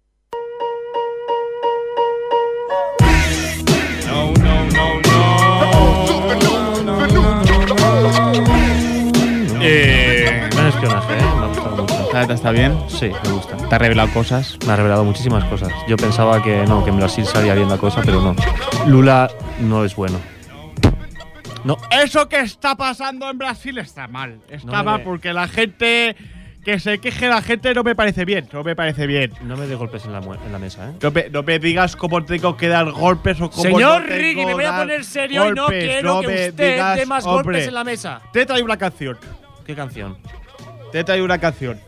[SPEAKER 1] Eh,
[SPEAKER 2] Buen espionaje, ¿eh? Me ha gustado mucho.
[SPEAKER 1] ¿Está, está bien?
[SPEAKER 2] Sí, me gusta.
[SPEAKER 1] ¿Te ha revelado cosas?
[SPEAKER 2] Me ha revelado muchísimas cosas. Yo pensaba que no, que en Brasil salía bien la cosa, pero no. Lula no es bueno. No.
[SPEAKER 1] Eso que está pasando en Brasil está mal. Está
[SPEAKER 2] No me
[SPEAKER 1] mal porque la gente. Que se queje la gente no me parece bien. No me parece bien.
[SPEAKER 2] No me dé golpes en la, mu- en la mesa, ¿eh?
[SPEAKER 1] No me, no me digas cómo tengo que dar golpes o cómo
[SPEAKER 2] Señor
[SPEAKER 1] no tengo
[SPEAKER 2] Ricky, me voy a poner serio y no quiero
[SPEAKER 1] No
[SPEAKER 2] que usted
[SPEAKER 1] digas,
[SPEAKER 2] dé más
[SPEAKER 1] hombre.
[SPEAKER 2] golpes en la mesa.
[SPEAKER 1] Te traigo una canción.
[SPEAKER 2] ¿Qué canción?
[SPEAKER 1] Te traigo una canción.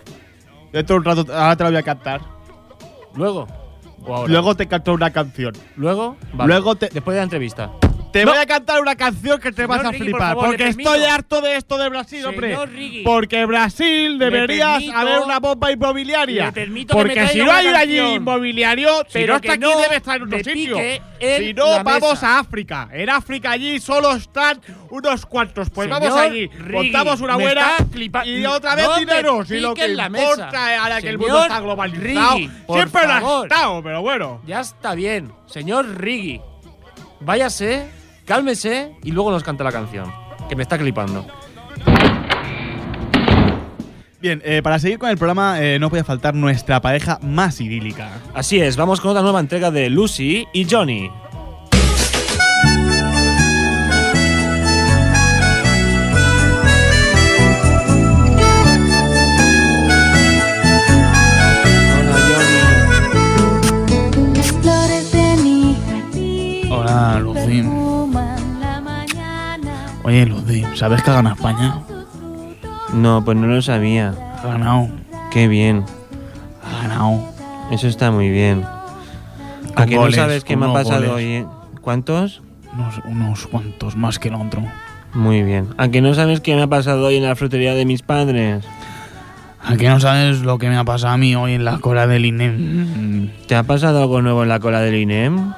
[SPEAKER 1] Dentro de un rato, ahora te la voy a cantar.
[SPEAKER 2] ¿Luego? ¿O ahora?
[SPEAKER 1] Luego te canto una canción.
[SPEAKER 2] ¿Luego? Vale.
[SPEAKER 1] Luego te.
[SPEAKER 2] Después de la entrevista.
[SPEAKER 1] Te
[SPEAKER 5] No.
[SPEAKER 1] voy a cantar una canción que te
[SPEAKER 5] Señor
[SPEAKER 1] vas a
[SPEAKER 5] por
[SPEAKER 1] flipar.
[SPEAKER 5] favor,
[SPEAKER 1] porque estoy harto de esto de Brasil, hombre. Porque Brasil deberías
[SPEAKER 5] permito-
[SPEAKER 1] haber una bomba inmobiliaria.
[SPEAKER 5] permito que
[SPEAKER 1] porque si no hay allí inmobiliario, si
[SPEAKER 5] Pero
[SPEAKER 1] no está aquí,
[SPEAKER 5] no
[SPEAKER 1] debe estar en otro sitio. Si no, vamos
[SPEAKER 5] mesa.
[SPEAKER 1] a África. En África allí solo están unos cuantos. Pues
[SPEAKER 5] Señor
[SPEAKER 1] vamos allí.
[SPEAKER 5] Riggy,
[SPEAKER 1] Montamos una buena y otra vez dinero. Si lo que
[SPEAKER 5] la
[SPEAKER 1] importa
[SPEAKER 5] mesa.
[SPEAKER 1] ahora que el mundo está globalizado. Siempre lo ha estado, pero bueno.
[SPEAKER 5] Ya está bien. Señor Riggy, váyase, cálmese y luego nos canta la canción. Que me está clipando.
[SPEAKER 1] Bien, eh, para seguir con el programa, eh, no puede faltar nuestra pareja más idílica.
[SPEAKER 5] Así es, vamos con otra nueva entrega de Lucy y Johnny.
[SPEAKER 18] Mi jardín
[SPEAKER 1] Hola, Lucy. Oye, Lucy, ¿sabes que ha ganado España?
[SPEAKER 2] No, pues no lo sabía.
[SPEAKER 1] Ha ganado.
[SPEAKER 2] Qué bien.
[SPEAKER 1] Ha ganado.
[SPEAKER 2] Eso está muy bien. ¿A
[SPEAKER 1] goles,
[SPEAKER 2] no sabes qué me ha pasado
[SPEAKER 1] goles.
[SPEAKER 2] hoy? eh? ¿Cuántos?
[SPEAKER 1] Unos, unos cuantos más que el otro.
[SPEAKER 2] Muy bien. ¿A que no sabes qué me ha pasado hoy en la frutería de mis padres?
[SPEAKER 1] ¿A que no sabes lo que me ha pasado a mí hoy en la cola del INEM?
[SPEAKER 2] ¿Te ha pasado algo nuevo en la cola del INEM?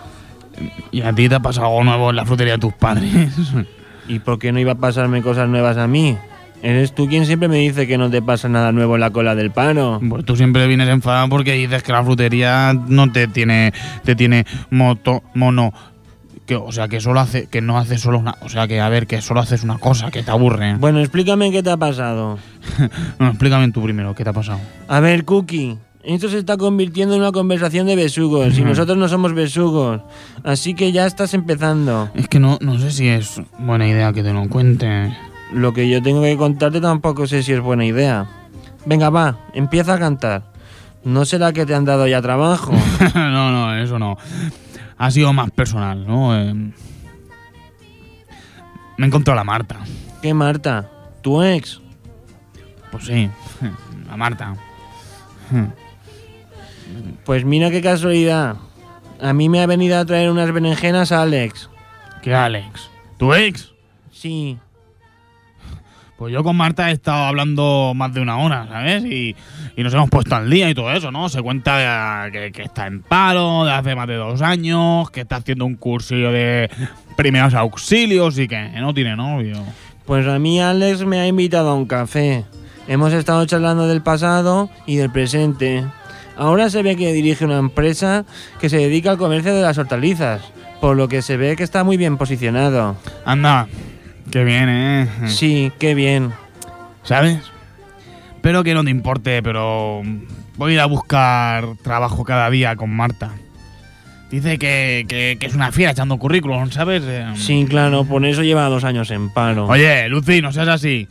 [SPEAKER 1] ¿Y a ti te ha pasado algo nuevo en la frutería de tus padres?
[SPEAKER 2] ¿Y por qué no iba a pasarme cosas nuevas a mí? Eres tú quien siempre me dice que no te pasa nada nuevo en la cola del pano.
[SPEAKER 1] Pues tú siempre vienes enfadado porque dices que la frutería no te tiene te tiene moto mono que o sea que solo hace que no hace solo una o sea que a ver que solo haces una cosa que te aburre.
[SPEAKER 2] Bueno, explícame qué te ha pasado.
[SPEAKER 1] no, explícame tú primero qué te ha pasado.
[SPEAKER 2] A ver, Cookie. Esto se está convirtiendo en una conversación de besugos y nosotros no somos besugos. Así que ya estás empezando.
[SPEAKER 1] Es que no no sé si es buena idea que te lo cuente.
[SPEAKER 2] Lo que yo tengo que contarte tampoco sé si es buena idea. Venga, va, empieza a cantar. ¿No será que te han dado ya trabajo?
[SPEAKER 1] no, no, eso no. Ha sido más personal, ¿no? Eh, me a la Marta.
[SPEAKER 2] ¿Qué Marta? ¿Tu ex?
[SPEAKER 1] Pues sí, la Marta.
[SPEAKER 2] Pues mira qué casualidad. A mí me ha venido a traer unas berenjenas a Alex.
[SPEAKER 1] ¿Qué Alex? ¿Tu ex?
[SPEAKER 2] Sí.
[SPEAKER 1] Pues yo con Marta he estado hablando más de una hora, ¿sabes? Y, y nos hemos puesto al día y todo eso, ¿no? Se cuenta que, que está en paro de hace más de dos años, que está haciendo un cursillo de primeros auxilios y que no tiene novio.
[SPEAKER 2] Pues a mí Alex me ha invitado a un café. Hemos estado charlando del pasado y del presente. Ahora se ve que dirige una empresa que se dedica al comercio de las hortalizas, por lo que se ve que está muy bien posicionado.
[SPEAKER 1] Anda, qué bien, ¿eh?
[SPEAKER 2] Sí, qué bien.
[SPEAKER 1] ¿Sabes? Espero que no te importe, pero voy a ir a buscar trabajo cada día con Marta. Dice que, que- que es una fiera echando currículum, ¿sabes?
[SPEAKER 2] Sí, claro, por eso lleva dos años en paro.
[SPEAKER 1] Oye, Lucy, no seas así.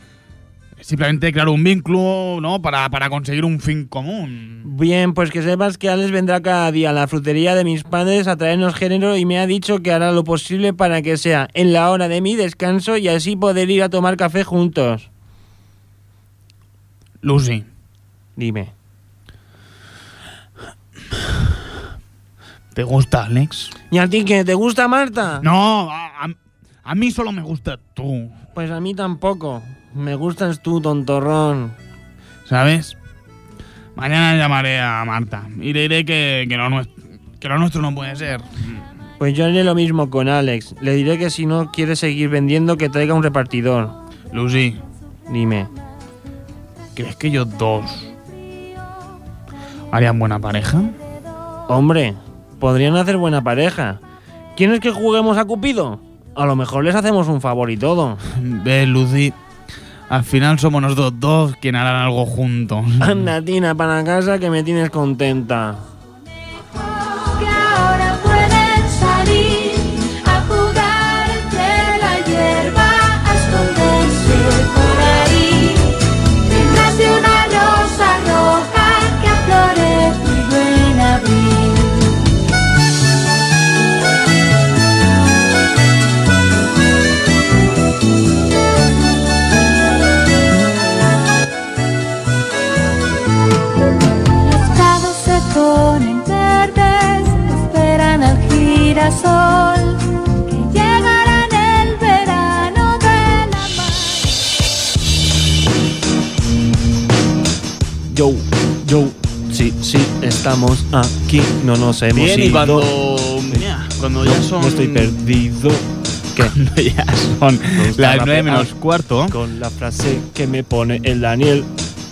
[SPEAKER 1] Simplemente crear un vínculo, ¿no? Para, para conseguir un fin común.
[SPEAKER 2] Bien, pues que sepas que Alex vendrá cada día a la frutería de mis padres a traernos género y me ha dicho que hará lo posible para que sea en la hora de mi descanso y así poder ir a tomar café juntos.
[SPEAKER 1] Lucy,
[SPEAKER 2] Dime.
[SPEAKER 1] ¿te gusta Alex?
[SPEAKER 2] ¿Y a ti qué? ¿Te gusta Marta?
[SPEAKER 1] No, a, a- a mí solo me gusta tú,
[SPEAKER 2] Pues a mí tampoco. Me gustas tú, tontorrón.
[SPEAKER 1] ¿sabes? Mañana llamaré a Marta y le diré que, que, lo, que lo nuestro no puede ser.
[SPEAKER 2] Pues yo haré lo mismo con Alex. Le diré que si no quiere seguir vendiendo, que traiga un repartidor.
[SPEAKER 1] Lucy,
[SPEAKER 2] Dime.
[SPEAKER 1] ¿crees que ellos dos harían buena pareja?
[SPEAKER 2] Hombre, podrían hacer buena pareja. ¿Quieres que juguemos a Cupido? A lo mejor les hacemos un favor y todo.
[SPEAKER 1] Ve, Lucy, al final somos nosotros dos quienes harán algo juntos.
[SPEAKER 2] Anda, Tina, para casa que me tienes contenta. Estamos aquí, no nos hemos
[SPEAKER 1] Bien, y
[SPEAKER 2] ido.
[SPEAKER 1] cuando, mira, cuando
[SPEAKER 2] No,
[SPEAKER 1] ya son...
[SPEAKER 2] no estoy perdido. ¿Qué?
[SPEAKER 1] Cuando ya son las nueve menos cuarto.
[SPEAKER 2] Con la frase que me pone el Daniel.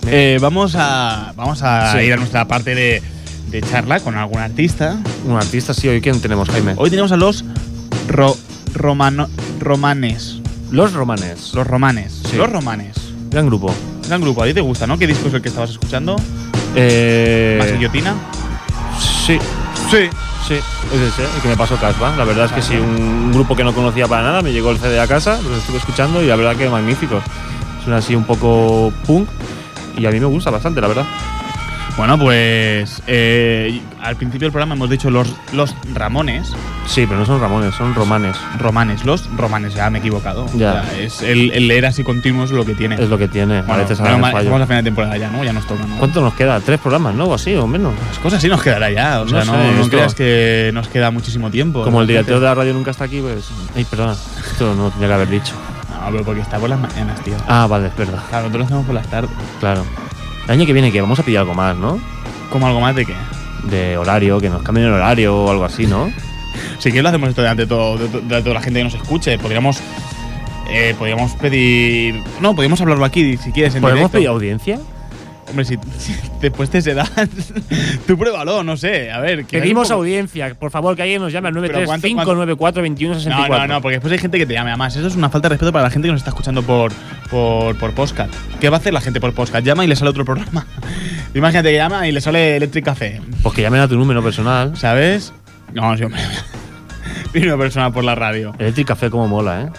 [SPEAKER 1] Eh, vamos a, vamos a
[SPEAKER 2] Sí.
[SPEAKER 1] ir a nuestra parte de, de charla con algún artista.
[SPEAKER 2] Un artista, sí, hoy quién tenemos, Jaime.
[SPEAKER 1] Hoy tenemos a los ro- romano- romanes.
[SPEAKER 2] Los romanes.
[SPEAKER 1] Los romanes.
[SPEAKER 2] Sí.
[SPEAKER 1] Los romanes.
[SPEAKER 2] Gran grupo.
[SPEAKER 1] Gran grupo. ¿A ti te gusta, no? ¿Qué disco es el que estabas escuchando?
[SPEAKER 2] Eh,
[SPEAKER 1] ¿Más guillotina?
[SPEAKER 2] Sí.
[SPEAKER 1] Sí.
[SPEAKER 2] Sí, es ese, el que me pasó Casbah. La verdad es que sí, un grupo que no conocía para nada, me llegó el CD a casa, los estuve escuchando y la verdad que magníficos. Suena así un poco punk y a mí me gusta bastante, la verdad.
[SPEAKER 1] Bueno, pues eh, al principio del programa hemos dicho los, los Ramones.
[SPEAKER 2] Sí, pero no son Ramones, son romanes.
[SPEAKER 1] Romanes, los romanes, ya me he equivocado.
[SPEAKER 2] Ya.
[SPEAKER 1] O sea, es el, el leer así continuo es lo que tiene.
[SPEAKER 2] Es lo que tiene. a
[SPEAKER 1] Bueno,
[SPEAKER 2] ahora
[SPEAKER 1] mal, estamos a final de temporada ya, ¿no? Ya nos toca, ¿no?
[SPEAKER 2] ¿Cuánto nos queda? ¿Tres programas, no? O así, o menos.
[SPEAKER 1] Las cosas sí nos quedará ya. O
[SPEAKER 2] No
[SPEAKER 1] sea, no,
[SPEAKER 2] sé,
[SPEAKER 1] no creas que nos queda muchísimo tiempo.
[SPEAKER 2] Como el director de la radio nunca está aquí, pues. Ay, perdona. Esto no lo tenía que haber dicho.
[SPEAKER 1] No, pero porque está por las mañanas, tío.
[SPEAKER 2] Ah, vale, es verdad.
[SPEAKER 1] Claro, nosotros lo hacemos por las tardes.
[SPEAKER 2] Claro. El año que viene, que vamos a pedir algo más, ¿no?
[SPEAKER 1] ¿Como algo más de qué?
[SPEAKER 2] De horario, que nos cambien el horario o algo así, ¿no?
[SPEAKER 1] Si quieres lo hacemos esto delante de, todo, de, de toda la gente que nos escuche. Podríamos, eh, podríamos pedir... No, podríamos hablarlo aquí si quieres en
[SPEAKER 2] ¿Podemos
[SPEAKER 1] directo.
[SPEAKER 2] pedir audiencia?
[SPEAKER 1] Hombre, si, si después te se da, tú pruébalo, no sé. A ver. que
[SPEAKER 2] Pedimos
[SPEAKER 1] poco-
[SPEAKER 2] audiencia. Por favor, que alguien nos llame al
[SPEAKER 1] Pero ¿cuánto- cuánto-
[SPEAKER 2] 935942164.
[SPEAKER 1] No, no, no, porque después hay gente que te llame. Además, eso es una falta de respeto para la gente que nos está escuchando por, por, por podcast. ¿Qué va a hacer la gente por podcast? Llama y le sale otro programa. Imagínate que llama y le sale Electric Café.
[SPEAKER 2] Pues que llamen a tu número personal.
[SPEAKER 1] ¿Sabes? No, sí, hombre. Vino persona por la radio.
[SPEAKER 2] Electric Café como mola, ¿eh?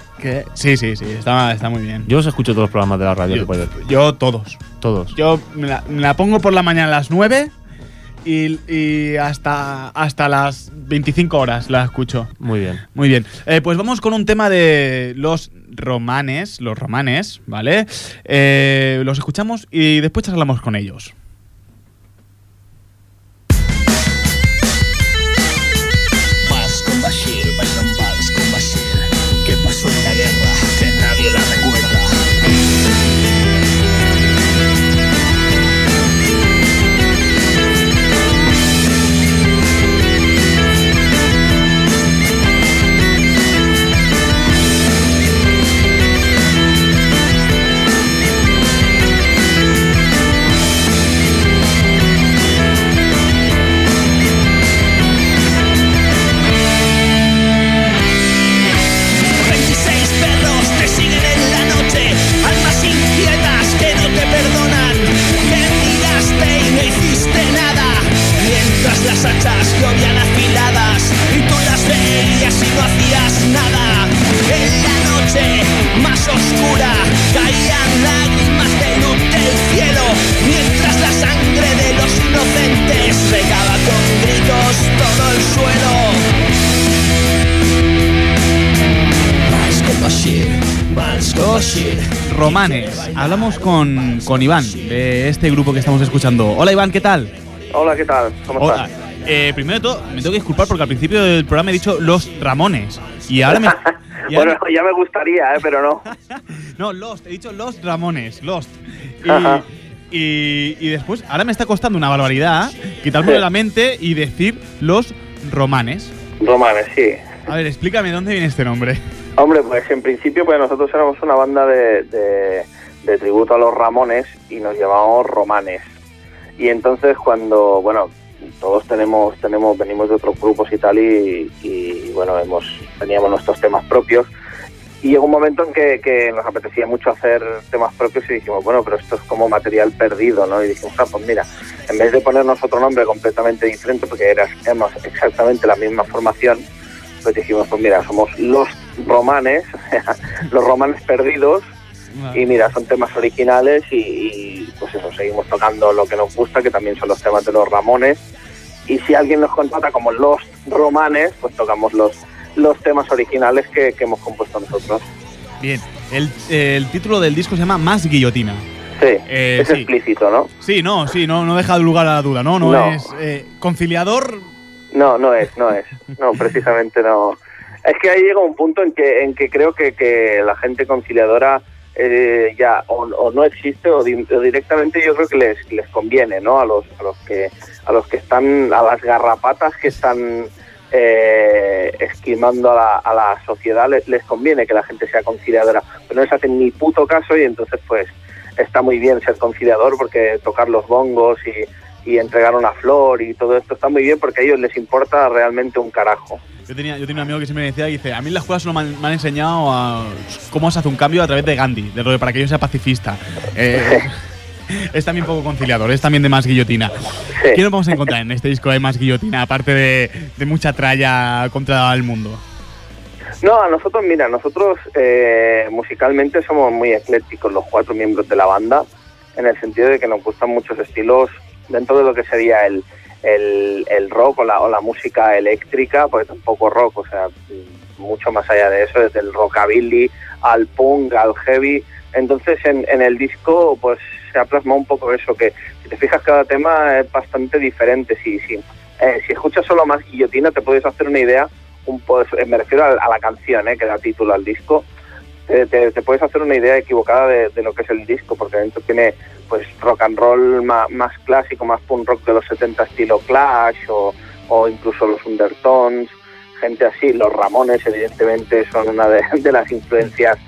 [SPEAKER 1] Sí, sí, sí, está, está muy bien.
[SPEAKER 2] Yo os escucho todos los programas de la radio.
[SPEAKER 1] Yo,
[SPEAKER 2] que
[SPEAKER 1] yo todos.
[SPEAKER 2] Todos.
[SPEAKER 1] Yo me la, me la pongo por la mañana a las 9 y, y hasta, hasta las 25 horas la escucho.
[SPEAKER 2] Muy bien.
[SPEAKER 1] Muy bien. Eh, pues vamos con un tema de los romanes, los romanes, ¿vale? Eh, los escuchamos y después charlamos con ellos. Hablamos con, con Iván, de este grupo que estamos escuchando. Hola Iván, ¿qué tal?
[SPEAKER 19] Hola, ¿qué tal? ¿Cómo
[SPEAKER 1] Hola.
[SPEAKER 19] estás?
[SPEAKER 1] Eh, primero de todo, me tengo que disculpar porque al principio del programa he dicho los Ramones. Y ahora me. y ahora-
[SPEAKER 19] Bueno, ya me gustaría, ¿eh? pero no.
[SPEAKER 1] No, Lost, he dicho Lost Ramones, Lost.
[SPEAKER 19] Ajá.
[SPEAKER 1] Y, y, y después, ahora me está costando una barbaridad quitarme de la mente y decir los romanes.
[SPEAKER 19] Romanes, sí.
[SPEAKER 1] A ver, explícame dónde viene este nombre.
[SPEAKER 19] Hombre, pues en principio pues nosotros éramos una banda de, de, de tributo a los Ramones y nos llamábamos Romanes. Y entonces cuando, bueno, todos tenemos, tenemos, venimos de otros grupos y tal y, y, bueno, hemos, teníamos nuestros temas propios. Y llegó un momento en que, que nos apetecía mucho hacer temas propios y dijimos, bueno, pero esto es como material perdido, ¿no? Y dijimos, ah, pues mira, en vez de ponernos otro nombre completamente diferente, porque éramos exactamente la misma formación, pues dijimos, pues mira, somos los romanes, los romanes perdidos, y mira, son temas originales y, y, pues eso, seguimos tocando lo que nos gusta, que también son los temas de los Ramones. Y si alguien nos contrata como los romanes, pues tocamos los, los temas originales que, que hemos compuesto nosotros.
[SPEAKER 1] Bien, el, el título del disco se llama Más Guillotina.
[SPEAKER 19] Sí,
[SPEAKER 1] Eh,
[SPEAKER 19] es
[SPEAKER 1] sí.
[SPEAKER 19] explícito, ¿no?
[SPEAKER 1] Sí, no, sí, no, no deja lugar a la duda, ¿no? No,
[SPEAKER 19] No.
[SPEAKER 1] es eh, conciliador.
[SPEAKER 19] No, no es, no es. No, precisamente no. Es que ahí llega un punto en que, en que creo que, que la gente conciliadora eh, ya o, o no existe o, o directamente yo creo que les, les conviene, ¿no? A los, a los que a los que están a las garrapatas que están eh, esquimando a la, a la sociedad les, les conviene que la gente sea conciliadora, pero no les hacen ni puto caso y entonces pues está muy bien ser conciliador porque tocar los bongos y, y entregar una flor y todo esto está muy bien porque a ellos les importa realmente un carajo.
[SPEAKER 1] Yo tenía, yo tenía un amigo que siempre me decía, dice, a mí en la escuela solo me han, me han enseñado a cómo se hace un cambio a través de Gandhi, de lo de para que yo sea pacifista. Eh, es también poco conciliador, es también de más guillotina. ¿Qué nos vamos a encontrar en este disco de más guillotina, aparte de, de mucha tralla contra el mundo?
[SPEAKER 19] No, a nosotros, mira, nosotros eh, musicalmente somos muy eclécticos los cuatro miembros de la banda, en el sentido de que nos gustan muchos estilos dentro de lo que sería el, el, el rock o la, o la música eléctrica, porque tampoco rock, o sea, mucho más allá de eso, desde el rockabilly al punk, al heavy. Entonces en, en el disco pues se ha plasmado un poco eso, que si te fijas cada tema es bastante diferente. Si, si, eh, si escuchas solo más guillotina te puedes hacer una idea, un po- eh, me refiero a, a la canción eh, que da título al disco, te, te- te puedes hacer una idea equivocada de, de lo que es el disco, porque dentro tiene pues rock and roll más, más clásico, más punk rock de los 70 estilo Clash o, o incluso los Undertones, gente así, los Ramones evidentemente son una de, de las influencias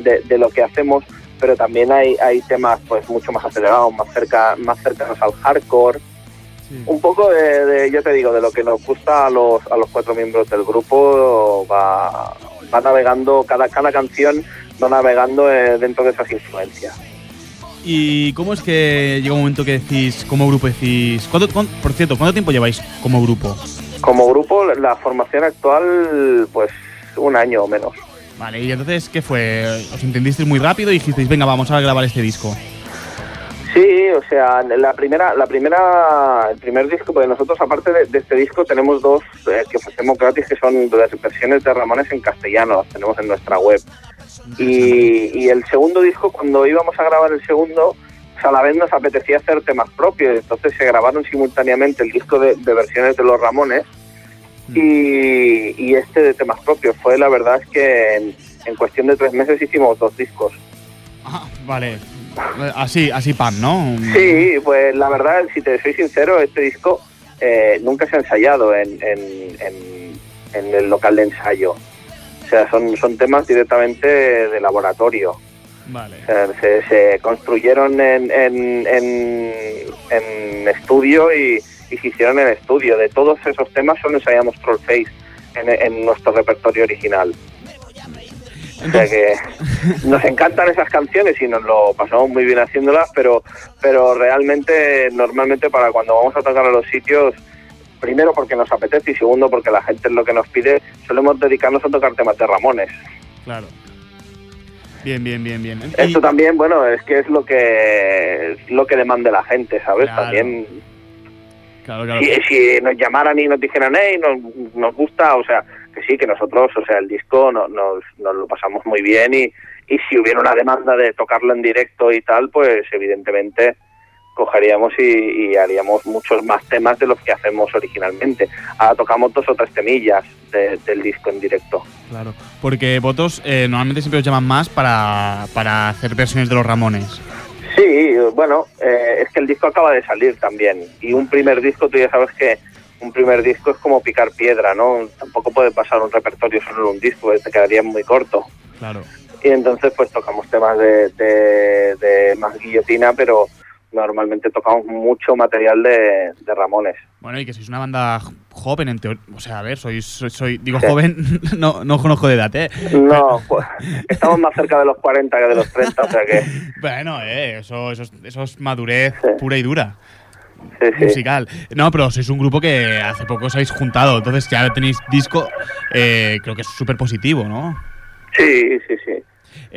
[SPEAKER 19] de, de lo que hacemos, pero también hay, hay temas pues mucho más acelerados, más cerca, más cercanos al hardcore. Un poco de, de, yo te digo, de lo que nos gusta a los, a los cuatro miembros del grupo, va, va navegando, cada, cada canción va navegando eh, dentro de esas influencias.
[SPEAKER 1] ¿Y cómo es que llega un momento que decís, como grupo decís, ¿cuánto, cuán- por cierto, ¿cuánto tiempo lleváis como grupo?
[SPEAKER 19] Como grupo, la formación actual, pues un año o menos.
[SPEAKER 1] Vale, y entonces, ¿qué fue? ¿Os entendisteis muy rápido y dijisteis, venga, vamos a grabar este disco?
[SPEAKER 19] Sí, o sea, la primera, la primera, el primer disco, porque nosotros aparte de, de este disco tenemos dos eh, que ofrecemos gratis, que son las versiones de Ramones en castellano, las tenemos en nuestra web. Y, y el segundo disco, cuando íbamos a grabar el segundo, pues a la vez nos apetecía hacer temas propios, entonces se grabaron simultáneamente el disco de, de versiones de los Ramones y, y este de temas propios. Fue la verdad es que en, en cuestión de tres meses hicimos dos discos.
[SPEAKER 1] Vale, así, así pan, ¿no?
[SPEAKER 19] Sí, pues la verdad, si te soy sincero, este disco eh, nunca se ha ensayado en, en, en- en el local de ensayo. O sea, son, son temas directamente de laboratorio.
[SPEAKER 1] Vale.
[SPEAKER 19] O sea, se, se construyeron en, en, en, en estudio y, y se hicieron en estudio. De todos esos temas solo ensayamos Trollface en, en nuestro repertorio original. O sea que nos encantan esas canciones y nos lo pasamos muy bien haciéndolas, pero, pero realmente, normalmente para cuando vamos a tocar a los sitios, primero porque nos apetece y segundo porque la gente es lo que nos pide, solemos dedicarnos a tocar temas de Ramones.
[SPEAKER 1] Claro. Bien, bien, bien, bien. Y-
[SPEAKER 19] Esto también, bueno, es que es lo que es lo que demande la gente, ¿sabes?
[SPEAKER 1] Claro.
[SPEAKER 19] También
[SPEAKER 1] Claro, claro.
[SPEAKER 19] si, si nos llamaran y nos dijeran, hey, nos, nos gusta, o sea, que sí, que nosotros, o sea, el disco no- nos, nos lo pasamos muy bien y, y si hubiera una demanda de tocarlo en directo y tal, pues evidentemente cogeríamos y, y haríamos muchos más temas de los que hacemos originalmente. Ahora tocamos dos o tres temillas de- del disco en directo.
[SPEAKER 1] Claro, porque vosotros eh, normalmente siempre os llaman más para, para hacer versiones de los Ramones.
[SPEAKER 19] Sí, bueno, eh, es que el disco acaba de salir también. Y un primer disco, tú ya sabes que un primer disco es como picar piedra, ¿no? Tampoco puede pasar un repertorio solo en un disco, eh, te quedaría muy corto.
[SPEAKER 1] Claro.
[SPEAKER 19] Y entonces pues tocamos temas de, de, de más guillotina, pero normalmente tocamos mucho material de, de Ramones.
[SPEAKER 1] Bueno, y que sois una banda joven, en teoría. O sea, a ver, sois, soy, soy- digo
[SPEAKER 19] Sí.
[SPEAKER 1] joven, no, no conozco de edad, ¿eh?
[SPEAKER 19] No, pues, estamos más cerca de los 40 que de los 30, o sea que...
[SPEAKER 1] Bueno, eh, eso, eso, es, eso es madurez pura y dura.
[SPEAKER 19] Sí, sí.
[SPEAKER 1] Musical. No, pero sois un grupo que hace poco os habéis juntado, entonces ya tenéis disco, eh, creo que es súper positivo, ¿no?
[SPEAKER 19] Sí, sí, sí.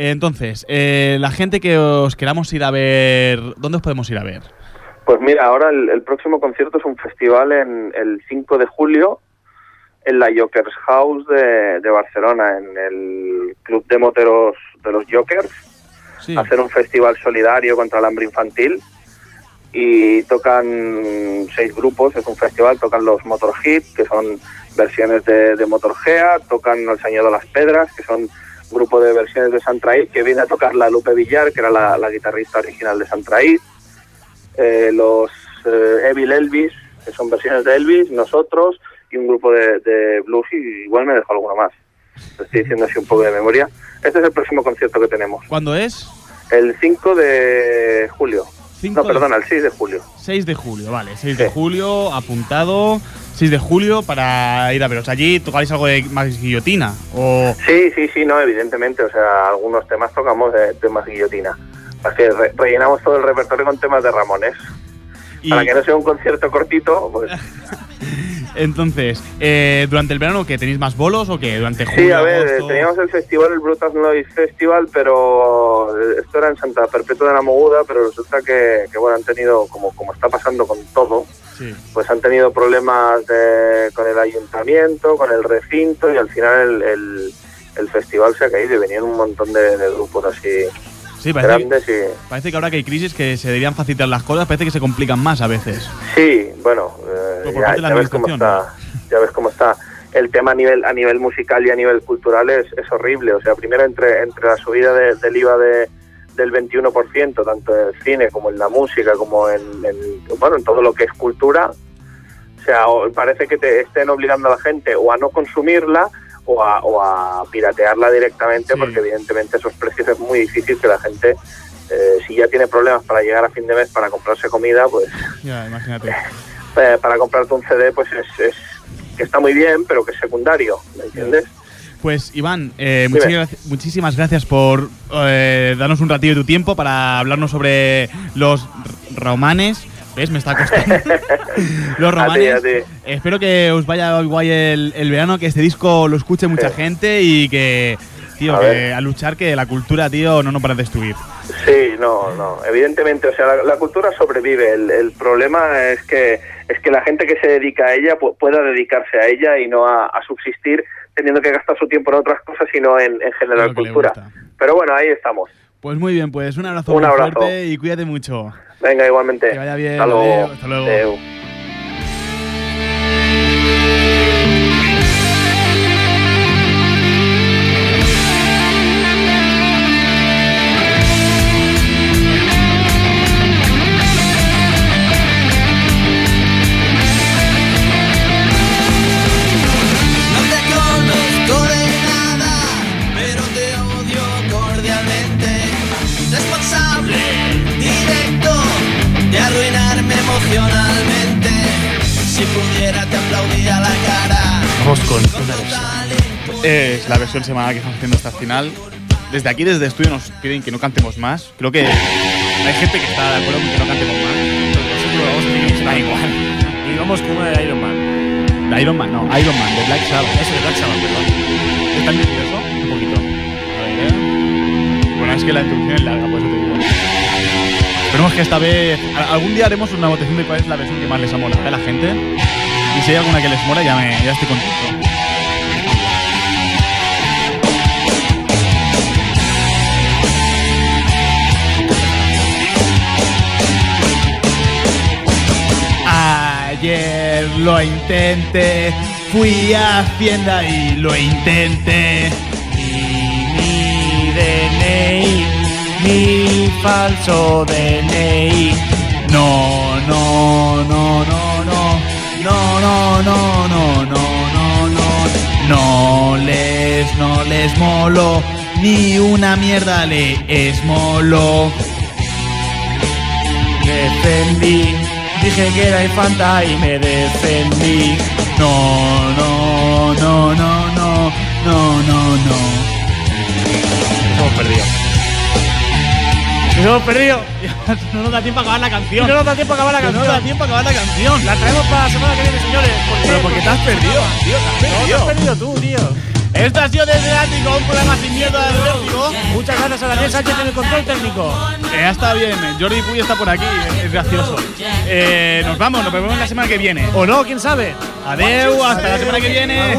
[SPEAKER 1] Entonces, eh, la gente que os queramos ir a ver, ¿dónde os podemos ir a ver?
[SPEAKER 19] Pues mira, ahora el, el próximo concierto es un festival en el 5 de julio en la Jokers House de, de Barcelona, en el Club de Moteros de los Jokers. Hacer un festival solidario contra el hambre infantil y tocan seis grupos, es un festival, tocan los Motor Hit, que son versiones de, de Motor Gea, tocan El Señor de las Pedras, que son grupo de versiones de Santraid, que viene a tocar la Lupe Villar, que era la, la guitarrista original de Santraid, eh, los eh, Evil Elvis, que son versiones de Elvis, nosotros, y un grupo de, de blues, y igual me dejo alguno más. Estoy diciendo así un poco de memoria. Este es el próximo concierto que tenemos.
[SPEAKER 1] ¿Cuándo es?
[SPEAKER 19] El 5 de julio.
[SPEAKER 1] Cinco
[SPEAKER 19] No,
[SPEAKER 1] de-
[SPEAKER 19] perdona, el 6 de julio.
[SPEAKER 1] 6 de julio, vale. 6 de julio, apuntado. 6 de julio para ir a veros. Allí tocáis algo de más guillotina. O.
[SPEAKER 19] Sí, sí, sí, no, evidentemente. O sea, algunos temas tocamos de temas guillotina. Así que re- rellenamos todo el repertorio con temas de Ramones. Para que no sea un concierto cortito, pues
[SPEAKER 1] Entonces, eh, ¿durante el verano que tenéis más bolos o qué? ¿Durante julio?
[SPEAKER 19] sí, a ver,
[SPEAKER 1] agosto?
[SPEAKER 19] teníamos el festival, el Brutal Noise Festival, pero eh, esto era en Santa Perpetua de la Moguda, pero resulta que, que, bueno, han tenido, como, como está pasando con todo,
[SPEAKER 1] Sí.
[SPEAKER 19] pues han tenido problemas de- con el ayuntamiento, con el recinto y al final el, el- el festival se ha caído y venían un montón de, de grupos así
[SPEAKER 1] Sí, parece,
[SPEAKER 19] grandes y
[SPEAKER 1] parece que ahora que hay crisis que se deberían facilitar las cosas, parece que se complican más a veces.
[SPEAKER 19] sí, bueno, eh, ya, ya ves cómo está, ya ves cómo está. El tema a nivel a nivel musical y a nivel cultural es, es horrible. O sea, primero entre entre la subida de- del IVA de, del 21%, tanto en el cine como en la música, como en, en- bueno en todo lo que es cultura, o sea, parece que te estén obligando a la gente o a no consumirla o a, o a piratearla directamente, porque evidentemente esos precios es muy difícil que la gente, eh, si ya tiene problemas para llegar a fin de mes para comprarse comida, pues
[SPEAKER 1] Ya, imagínate.
[SPEAKER 19] eh, para comprarte un CD, pues es, es que está muy bien, pero que es secundario, ¿me entiendes?
[SPEAKER 1] Pues Iván, eh, muchísimas, muchísimas gracias por eh, darnos un ratillo de tu tiempo para hablarnos sobre los romanes. ¿Ves? Me está costando. los romanes.
[SPEAKER 19] A ti, a ti.
[SPEAKER 1] Espero que os vaya guay el, el verano, que este disco lo escuche mucha gente y que, tío,
[SPEAKER 19] A
[SPEAKER 1] que
[SPEAKER 19] ver.
[SPEAKER 1] a luchar que la cultura, tío, no nos para de destruir.
[SPEAKER 19] Sí, no, no, evidentemente, o sea, la, la cultura sobrevive. El, el problema es que es que la gente que se dedica a ella pu- pueda dedicarse a ella y no a, a subsistir teniendo que gastar su tiempo en otras cosas, sino en, en generar cultura. Pero bueno, ahí estamos.
[SPEAKER 1] Pues muy bien, pues un abrazo
[SPEAKER 19] Un
[SPEAKER 1] muy
[SPEAKER 19] abrazo.
[SPEAKER 1] fuerte y cuídate mucho.
[SPEAKER 19] Venga, igualmente.
[SPEAKER 1] Que vaya bien,
[SPEAKER 19] Hasta luego.
[SPEAKER 1] hasta. Vamos con una versión. Es la versión semanal que estamos haciendo hasta el final. Desde aquí, desde el estudio, nos piden que no cantemos más. Creo que hay gente que está de acuerdo con que no cantemos más. Nosotros vamos a decir que da igual.
[SPEAKER 2] Y vamos con una de Iron Man.
[SPEAKER 1] De Iron Man, no, Iron Man, de Black Sabbath.
[SPEAKER 2] Eso de Black Sabbath, perdón.
[SPEAKER 1] ¿Estás nervioso? Un poquito. A ver, ¿eh? Bueno, es que la introducción es larga, por eso te digo. Esperemos que esta vez. Algún día haremos una votación de cuál es la versión que más les ha molado a la gente. Y si hay alguna que les mola, ya, me, ya estoy contento. Ayer lo intenté, fui a Hacienda y lo intenté.
[SPEAKER 5] Mi DNI, mi falso DNI.
[SPEAKER 1] No, no, no, no, no, no, no, no, no, no, no. No les, no les molo. Ni una mierda le es molo.
[SPEAKER 5] Defendí. Dije que era infanta y me defendí.
[SPEAKER 1] No, no, no, no, no, no, no, no.
[SPEAKER 2] Hemos perdido.
[SPEAKER 5] Hemos perdido.
[SPEAKER 1] No nos da tiempo a acabar la canción.
[SPEAKER 5] No nos da tiempo a acabar la canción.
[SPEAKER 1] No nos da tiempo a acabar la canción.
[SPEAKER 5] La traemos para la semana que viene, señores. ¿Por?
[SPEAKER 1] Pero porque te has perdido, tío, te has
[SPEAKER 5] No, te
[SPEAKER 1] perdido.
[SPEAKER 5] has perdido tú, tío.
[SPEAKER 1] Esto ha sido desde el ático, un programa sin miedo al vértigo.
[SPEAKER 5] Muchas gracias a Daniel Sánchez en el control técnico.
[SPEAKER 1] Eh, ya está bien, Jordi Puy está por aquí, es, es gracioso. Eh, nos vamos, nos vemos la semana que viene.
[SPEAKER 5] O no, quién sabe.
[SPEAKER 1] Adeu, hasta la semana que viene.